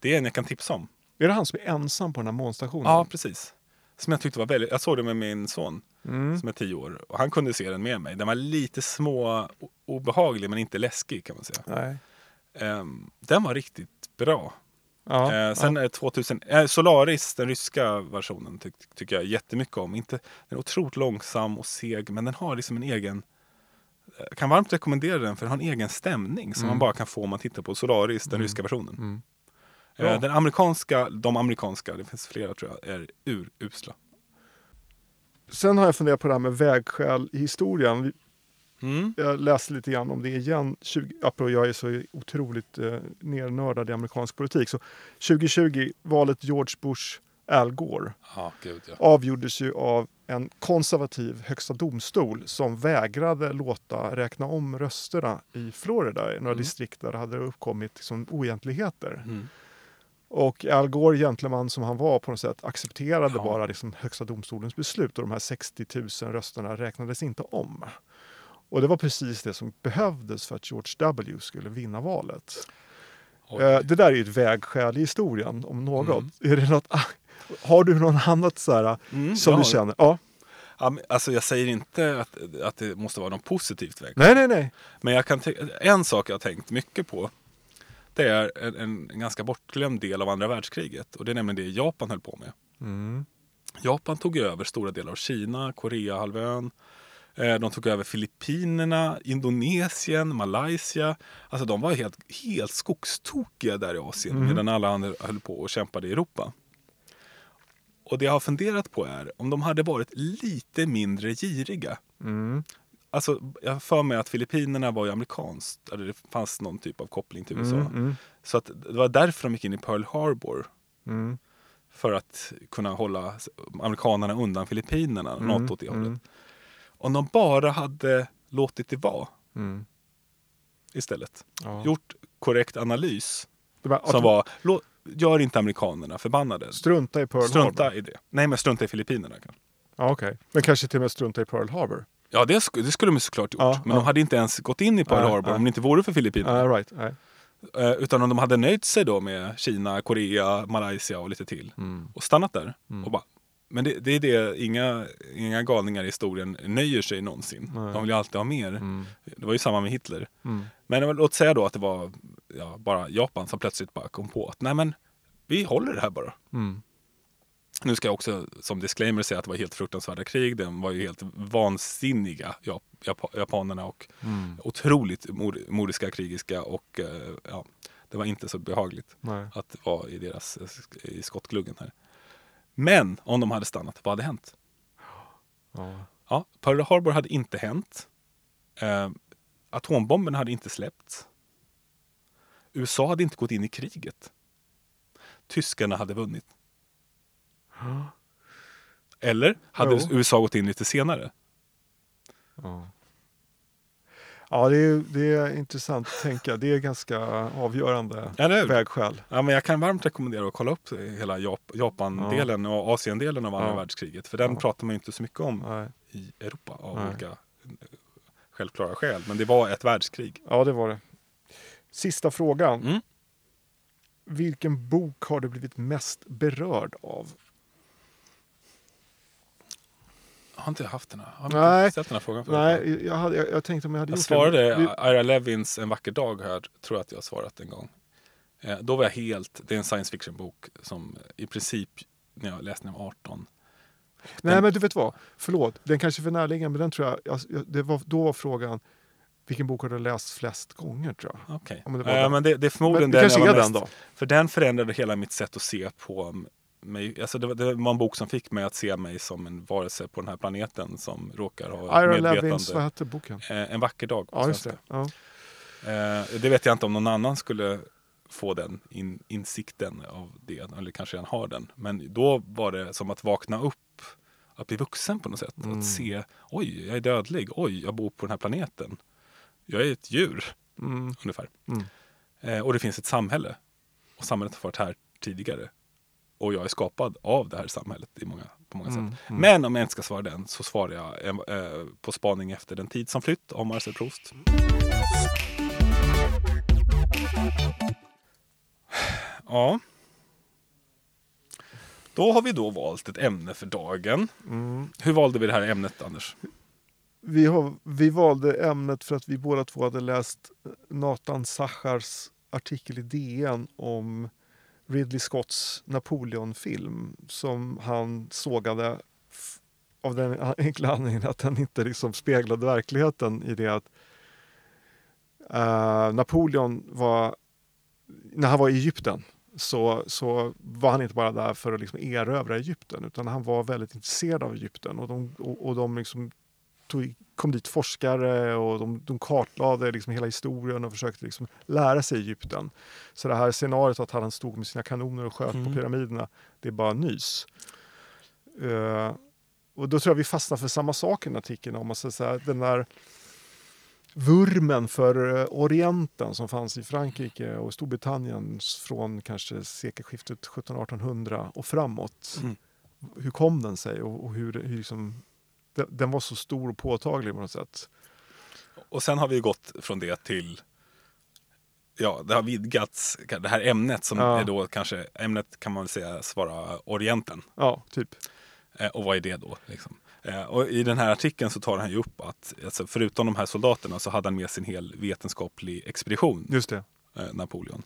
[SPEAKER 1] det är en jag kan tipsa om.
[SPEAKER 2] Är det han som är ensam på den här månstationen?
[SPEAKER 1] Ja, precis. Som jag tyckte var väldigt, jag såg det med min son
[SPEAKER 2] Mm.
[SPEAKER 1] som är tio år och han kunde se den med mig. Den var lite små obehaglig men inte läskig kan man säga.
[SPEAKER 2] Nej.
[SPEAKER 1] Ehm, den var riktigt bra.
[SPEAKER 2] Ja,
[SPEAKER 1] Eh, sen det 2000, eh, Solaris, den ryska versionen, ty, tycker jag jättemycket om. Inte, den är otroligt långsam och seg, men den har liksom en egen... Jag kan varmt rekommendera den för den har en egen stämning som
[SPEAKER 2] Mm.
[SPEAKER 1] man bara kan få om man tittar på Solaris, den
[SPEAKER 2] Mm.
[SPEAKER 1] ryska versionen. Eh,
[SPEAKER 2] Bra.
[SPEAKER 1] den amerikanska, de amerikanska, det finns flera tror jag, är urusla.
[SPEAKER 2] Sen har jag funderat på det här med vägskäl i historien.
[SPEAKER 1] Mm.
[SPEAKER 2] Jag läste lite grann om det igen. 20, apropå jag är så otroligt eh, nernördad i amerikansk politik. Så 2020, valet George Bush, Al Gore,
[SPEAKER 1] Ja, gud ja.
[SPEAKER 2] avgjordes ju av en konservativ högsta domstol som vägrade låta räkna om rösterna i Florida, i några
[SPEAKER 1] Mm.
[SPEAKER 2] distrikt där det hade uppkommit liksom oegentligheter.
[SPEAKER 1] Mm.
[SPEAKER 2] Och Al Gore, gentleman som han var på något sätt, accepterade
[SPEAKER 1] Ja.
[SPEAKER 2] bara liksom högsta domstolens beslut och de här 60 000 rösterna räknades inte om. Och det var precis det som behövdes för att George W skulle vinna valet.
[SPEAKER 1] Oj.
[SPEAKER 2] Eh, Det där är ju ett vägskäl i historien om något.
[SPEAKER 1] Mm.
[SPEAKER 2] Är det något, har du något annat så här,
[SPEAKER 1] Mm,
[SPEAKER 2] som
[SPEAKER 1] ja.
[SPEAKER 2] du känner? Ja.
[SPEAKER 1] Alltså jag säger inte att, att det måste vara något positivt väg.
[SPEAKER 2] Nej, nej, nej.
[SPEAKER 1] Men jag kan en sak jag har tänkt mycket på. Det är en, en ganska bortglömd del av andra världskriget. Och det är nämligen det Japan höll på med.
[SPEAKER 2] Mm.
[SPEAKER 1] Japan tog över stora delar av Kina, Koreahalvön. Eh, De tog över Filippinerna, Indonesien, Malaysia. Alltså de var helt, helt skogstokiga där i Asien.
[SPEAKER 2] Mhm.
[SPEAKER 1] Medan alla andra höll på och kämpade i Europa. Och det jag har funderat på är om de hade varit lite mindre giriga.
[SPEAKER 2] Mm.
[SPEAKER 1] Alltså, jag för mig att Filippinerna var ju amerikanskt. Eller det fanns någon typ av koppling till USA.
[SPEAKER 2] Mm. Mm.
[SPEAKER 1] Så att det var därför de gick in i Pearl Harbor.
[SPEAKER 2] Mm.
[SPEAKER 1] För att kunna hålla amerikanerna undan Filippinerna.
[SPEAKER 2] Mm.
[SPEAKER 1] Något åt det hållet.
[SPEAKER 2] Mm.
[SPEAKER 1] Om de bara hade låtit det vara
[SPEAKER 2] Mm.
[SPEAKER 1] istället.
[SPEAKER 2] Ja.
[SPEAKER 1] Gjort korrekt analys.
[SPEAKER 2] Var,
[SPEAKER 1] Som var, lå- gör inte amerikanerna förbannade.
[SPEAKER 2] Strunta i Pearl
[SPEAKER 1] Strunta
[SPEAKER 2] Harbor.
[SPEAKER 1] i det. Nej, men strunta i Filippinerna. kanske.
[SPEAKER 2] Ja, okej. Men kanske till och med strunta i Pearl Harbor.
[SPEAKER 1] Ja, det, sk- det skulle de såklart gjort.
[SPEAKER 2] Ja,
[SPEAKER 1] men
[SPEAKER 2] ja.
[SPEAKER 1] de hade inte ens gått in i Pearl Harbor om det inte vore för Filippinerna.
[SPEAKER 2] Right. Nej.
[SPEAKER 1] Eh, Utan om de hade nöjt sig då med Kina, Korea, Malaysia och lite till.
[SPEAKER 2] Mm.
[SPEAKER 1] Och stannat där.
[SPEAKER 2] Mm.
[SPEAKER 1] Och bara, men det, det är det, inga, inga galningar i historien nöjer sig någonsin.
[SPEAKER 2] Nej.
[SPEAKER 1] De vill ju alltid ha mer.
[SPEAKER 2] Mm.
[SPEAKER 1] Det var ju samma med Hitler.
[SPEAKER 2] Mm.
[SPEAKER 1] Men låt säga då att det var ja, bara Japan som plötsligt bara kom på att nej men vi håller det här bara. Nu ska jag också som disclaimer säga att det var helt fruktansvärda krig. De var ju helt vansinniga, Jap- Jap- japanerna och
[SPEAKER 2] Mm.
[SPEAKER 1] otroligt mor- modiska, krigiska och eh, ja, det var inte så behagligt
[SPEAKER 2] Nej.
[SPEAKER 1] att vara i deras i skottgluggen här. Men om de hade stannat, vad hade hänt?
[SPEAKER 2] Ja.
[SPEAKER 1] Ja, Pearl Harbor hade inte hänt. Eh, atombomben hade inte släppts. USA hade inte gått in i kriget. Tyskarna hade vunnit. Eller hade
[SPEAKER 2] Jo.
[SPEAKER 1] USA gått in lite senare?
[SPEAKER 2] Ja. Ja, det är, det är intressant att tänka. Det är ganska avgörande
[SPEAKER 1] Eller
[SPEAKER 2] vägskäl.
[SPEAKER 1] Ja, men jag kan varmt rekommendera att kolla upp hela Jap- Japan-delen och Asien-delen av andra
[SPEAKER 2] Ja.
[SPEAKER 1] världskriget. För den
[SPEAKER 2] Ja.
[SPEAKER 1] pratar man inte så mycket om
[SPEAKER 2] Nej.
[SPEAKER 1] i Europa av
[SPEAKER 2] Nej.
[SPEAKER 1] olika självklara skäl. Men det var ett världskrig.
[SPEAKER 2] Ja, det var det. Sista frågan.
[SPEAKER 1] Mm.
[SPEAKER 2] Vilken bok har du blivit mest berörd av?
[SPEAKER 1] Jag har inte haft den här. Har
[SPEAKER 2] Nej.
[SPEAKER 1] inte ställt den här frågan förut?
[SPEAKER 2] Nej, jag, hade, jag, jag tänkte om jag hade
[SPEAKER 1] Jag
[SPEAKER 2] gjort
[SPEAKER 1] svarade
[SPEAKER 2] det.
[SPEAKER 1] Ira Levins En vacker dag jag, tror jag att jag har svarat en gång. Eh, då var jag helt, det är en science fiction bok som i princip när jag läste när jag var 18.
[SPEAKER 2] Nej,
[SPEAKER 1] Den-
[SPEAKER 2] men du vet vad? Förlåt, den kanske är för närliggande, men den tror jag... det var, då var frågan, vilken bok har du läst flest gånger tror jag?
[SPEAKER 1] Okej.
[SPEAKER 2] Ja, men det var
[SPEAKER 1] Eh, men det, det är förmodligen
[SPEAKER 2] Men
[SPEAKER 1] den jag var
[SPEAKER 2] den
[SPEAKER 1] mest,
[SPEAKER 2] då?
[SPEAKER 1] För den förändrade hela mitt sätt att se på mig. Alltså det, var, det var en bok som fick mig att se mig som en varelse på den här planeten som råkar ha
[SPEAKER 2] Ira
[SPEAKER 1] medvetande.
[SPEAKER 2] Levins, vad hette boken?
[SPEAKER 1] Eh, en vacker dag på
[SPEAKER 2] Ja, just det. Ja.
[SPEAKER 1] Eh, det vet jag inte om någon annan skulle få den in, insikten av det, eller kanske redan har den. Men då var det som att vakna upp, att bli vuxen på något sätt.
[SPEAKER 2] Mm.
[SPEAKER 1] Att se, oj, jag är dödlig, oj, jag bor på den här planeten. Jag är ett djur,
[SPEAKER 2] Mm.
[SPEAKER 1] ungefär.
[SPEAKER 2] Mm.
[SPEAKER 1] Eh, och det finns ett samhälle. Och samhället har varit här tidigare. Och jag är skapad av det här samhället i många, på många
[SPEAKER 2] Mm,
[SPEAKER 1] sätt.
[SPEAKER 2] mm.
[SPEAKER 1] Men om jag inte ska svara den så svarar jag eh, eh, på spaning efter den tid som flytt av Marcel Proust. Ja. Då har vi då valt ett ämne för dagen.
[SPEAKER 2] Mm.
[SPEAKER 1] Hur valde vi det här ämnet, Anders?
[SPEAKER 2] Vi, har, vi valde ämnet för att vi båda två hade läst Nathan Sachars artikel i DN om Ridley Scotts Napoleon-film som han sågade av den enkla anledningen att den inte liksom speglade verkligheten i det att uh, Napoleon var, när han var i Egypten så, så var han inte bara där för att liksom erövra Egypten utan han var väldigt intresserad av Egypten och de, och, och de liksom tog, kom dit forskare och de, de kartlade liksom hela historien och försökte liksom lära sig Egypten. Så det här scenariot att han stod med sina kanoner och sköt på
[SPEAKER 1] Mm.
[SPEAKER 2] pyramiderna, det är bara nys. Eh, och då tror jag vi fastnar för samma sak i den artikeln om man ska säga den där vurmen för eh, Orienten som fanns i Frankrike och Storbritannien från kanske sekelskiftet 1700-1800 och framåt.
[SPEAKER 1] Mm.
[SPEAKER 2] Hur kom den sig och, och hur, hur liksom, den, den var så stor och påtaglig på något sätt.
[SPEAKER 1] Och sen har vi gått från det till Ja, det har vidgats. Det här ämnet som
[SPEAKER 2] Ja.
[SPEAKER 1] är då kanske, ämnet kan man väl säga svara Orienten.
[SPEAKER 2] Ja, typ.
[SPEAKER 1] Eh, och vad är det då? Liksom? Eh, och I den här artikeln så tar han ju upp att alltså, förutom de här soldaterna så hade han med sin hel vetenskaplig expedition,
[SPEAKER 2] Just det.
[SPEAKER 1] eh, Napoleon.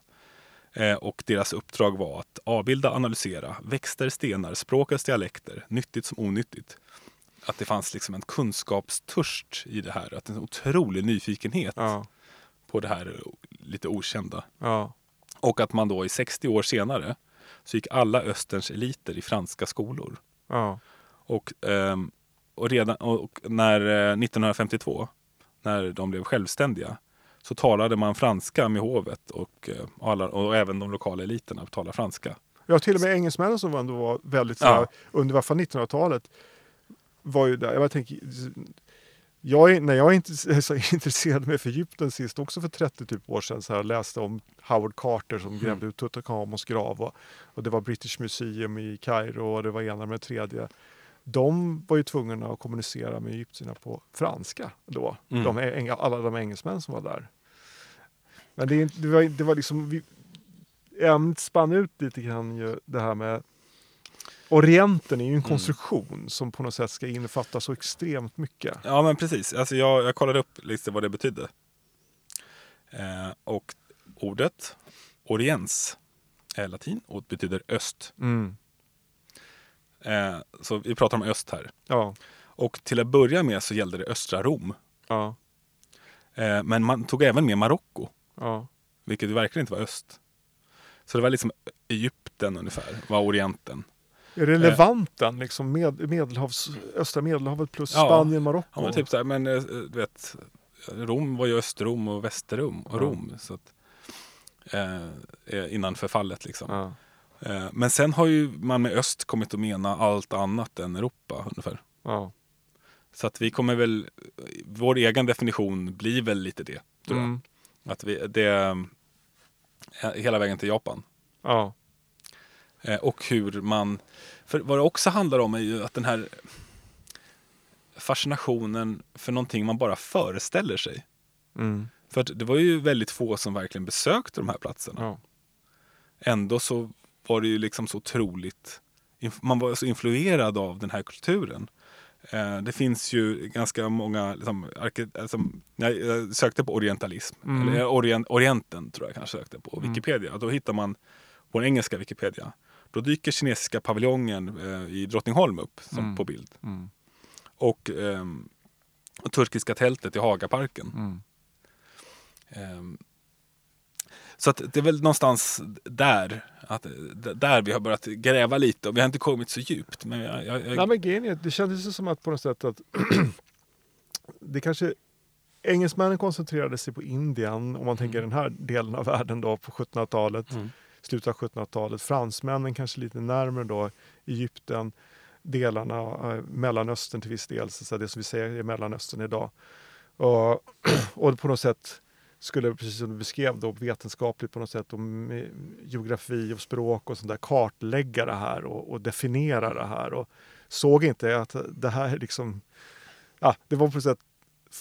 [SPEAKER 1] Och deras uppdrag var att avbilda, analysera växter, stenar, språkets dialekter, nyttigt som onyttigt. Att det fanns liksom en kunskapstörst i det här, att en otrolig nyfikenhet
[SPEAKER 2] Ja,
[SPEAKER 1] på det här lite okända.
[SPEAKER 2] ja,
[SPEAKER 1] Och att man då i 60 år senare så gick alla österns eliter i franska skolor.
[SPEAKER 2] ja.
[SPEAKER 1] Och, ehm, och, redan, och när eh, 1952, när de blev självständiga, så talade man franska med hovet och, eh, alla, och även de lokala eliterna talade franska.
[SPEAKER 2] Ja, till och med engelsmännen som ändå var väldigt
[SPEAKER 1] Ja.
[SPEAKER 2] under varför 1900-talet var ju där. Jag tänker, jag, är- när jag intresserade mig för Egypten sist, också för 30 typ år sedan, så här, läste om Howard Carter som
[SPEAKER 1] Mm.
[SPEAKER 2] grävde ut Tutankhamons grav och, och det var British Museum i Kairo och det var ena med det tredje. De var ju tvungna att kommunicera med egyptierna på franska då,
[SPEAKER 1] Mm.
[SPEAKER 2] de, alla de engelsmän som var där. Men det, det, var, det var liksom, vi, ämnet spann ut lite grann ju det här med Orienten är ju en konstruktion som på något sätt ska innefatta så extremt mycket.
[SPEAKER 1] Ja men precis, alltså jag, jag kollade upp lite vad det betydde. Eh, och ordet oriens är latin och betyder öst.
[SPEAKER 2] Mm.
[SPEAKER 1] Eh, så vi pratar om öst här.
[SPEAKER 2] Ja,
[SPEAKER 1] Och till att börja med så gällde det östra Rom.
[SPEAKER 2] ja,
[SPEAKER 1] Eh, men man tog även med Marocko.
[SPEAKER 2] ja.
[SPEAKER 1] Vilket verkligen inte var öst. Så det var liksom Egypten ungefär, var Orienten.
[SPEAKER 2] Är det Levanten, liksom med, medelhavs, östra medelhavet plus
[SPEAKER 1] Ja.
[SPEAKER 2] Spanien, Marocko?
[SPEAKER 1] Ja, men typ så här, men eh, du vet, Rom var ju Östrom och Västrom och. Rom. Så att, eh, eh, innan förfallet liksom.
[SPEAKER 2] Ja,
[SPEAKER 1] Eh, men sen har ju man med öst kommit att mena allt annat än Europa ungefär.
[SPEAKER 2] ja.
[SPEAKER 1] Så att vi kommer väl, vår egen definition blir väl lite det. Tror jag.
[SPEAKER 2] Mm.
[SPEAKER 1] Att vi, det, eh, hela vägen till Japan.
[SPEAKER 2] ja.
[SPEAKER 1] Eh, och hur man... För vad det också handlar om är ju att den här... fascinationen för någonting man bara föreställer sig.
[SPEAKER 2] Mm.
[SPEAKER 1] För det var ju väldigt få som verkligen besökte de här platserna.
[SPEAKER 2] Ja.
[SPEAKER 1] Ändå så var det ju liksom så otroligt, man var så influerad av den här kulturen. Eh, det finns ju ganska många, liksom, alltså, jag, sökte på orientalism,
[SPEAKER 2] Mm.
[SPEAKER 1] eller orient, Orienten tror jag kanske sökte på,
[SPEAKER 2] Mm.
[SPEAKER 1] Wikipedia. Då hittar man på den engelska Wikipedia. Då dyker kinesiska paviljongen eh, i Drottningholm upp som
[SPEAKER 2] Mm.
[SPEAKER 1] på bild.
[SPEAKER 2] Mm.
[SPEAKER 1] Och, ehm, och turkiska tältet i Hagaparken.
[SPEAKER 2] Mm.
[SPEAKER 1] Ehm, Så att det är väl någonstans där, att, där vi har börjat gräva lite. Och vi har inte kommit så djupt. Men jag, jag, jag,
[SPEAKER 2] Nej, men är, det kändes som att på något sätt att det kanske engelsmännen koncentrerade sig på Indien om man tänker den här delen av världen då på 1700-talet,
[SPEAKER 1] Mm
[SPEAKER 2] slutet av 1700-talet. Fransmännen kanske lite närmare då Egypten, delarna av Mellanöstern till viss del, så det som vi säger är Mellanöstern idag. Och, och på något sätt skulle, precis som du beskrev, då, vetenskapligt på något sätt, och eh, geografi och språk och sånt där, kartlägga det här och, och definiera det här. Och såg inte att det här liksom, ja, det var på något sätt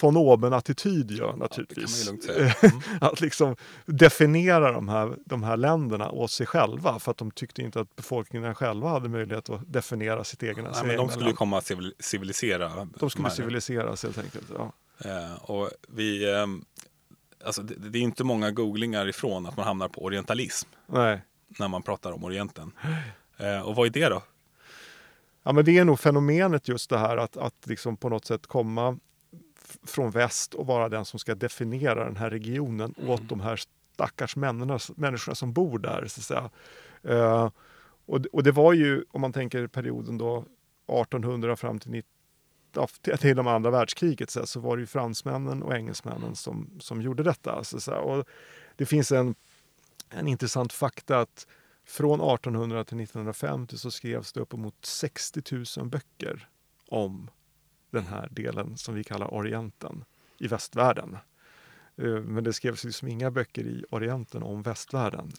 [SPEAKER 2] von oben-attityd gör
[SPEAKER 1] Ja,
[SPEAKER 2] naturligtvis.
[SPEAKER 1] säga. Mm.
[SPEAKER 2] att liksom definiera de här, de här länderna åt sig själva för att de tyckte inte att befolkningen själva hade möjlighet att definiera sitt egna.
[SPEAKER 1] Nej, men de
[SPEAKER 2] egna
[SPEAKER 1] skulle
[SPEAKER 2] land.
[SPEAKER 1] komma att civil- civilisera.
[SPEAKER 2] de skulle
[SPEAKER 1] här.
[SPEAKER 2] civiliseras helt enkelt. Ja.
[SPEAKER 1] Eh, och vi, ehm, alltså det, det är inte många googlingar ifrån att man hamnar på orientalism
[SPEAKER 2] Nej.
[SPEAKER 1] när man pratar om Orienten. Eh, och vad är det då?
[SPEAKER 2] Ja, men det är nog fenomenet just det här att, att liksom på något sätt komma från väst och vara den som ska definiera den här regionen åt de här stackars människorna, människorna som bor där. Så att säga. Eh, och, det- och det var ju, om man tänker perioden då 1800 fram till 19 ja, till- till de andra världskriget så, här, så var det ju fransmännen och engelsmännen som, som gjorde detta. Så, så här, och det finns en, en intressant fakta att från 1800 till 1950 så skrevs det uppemot 60 000 böcker om den här delen som vi kallar Orienten i västvärlden. Eh, Men det skrevs liksom inga böcker i Orienten om västvärlden.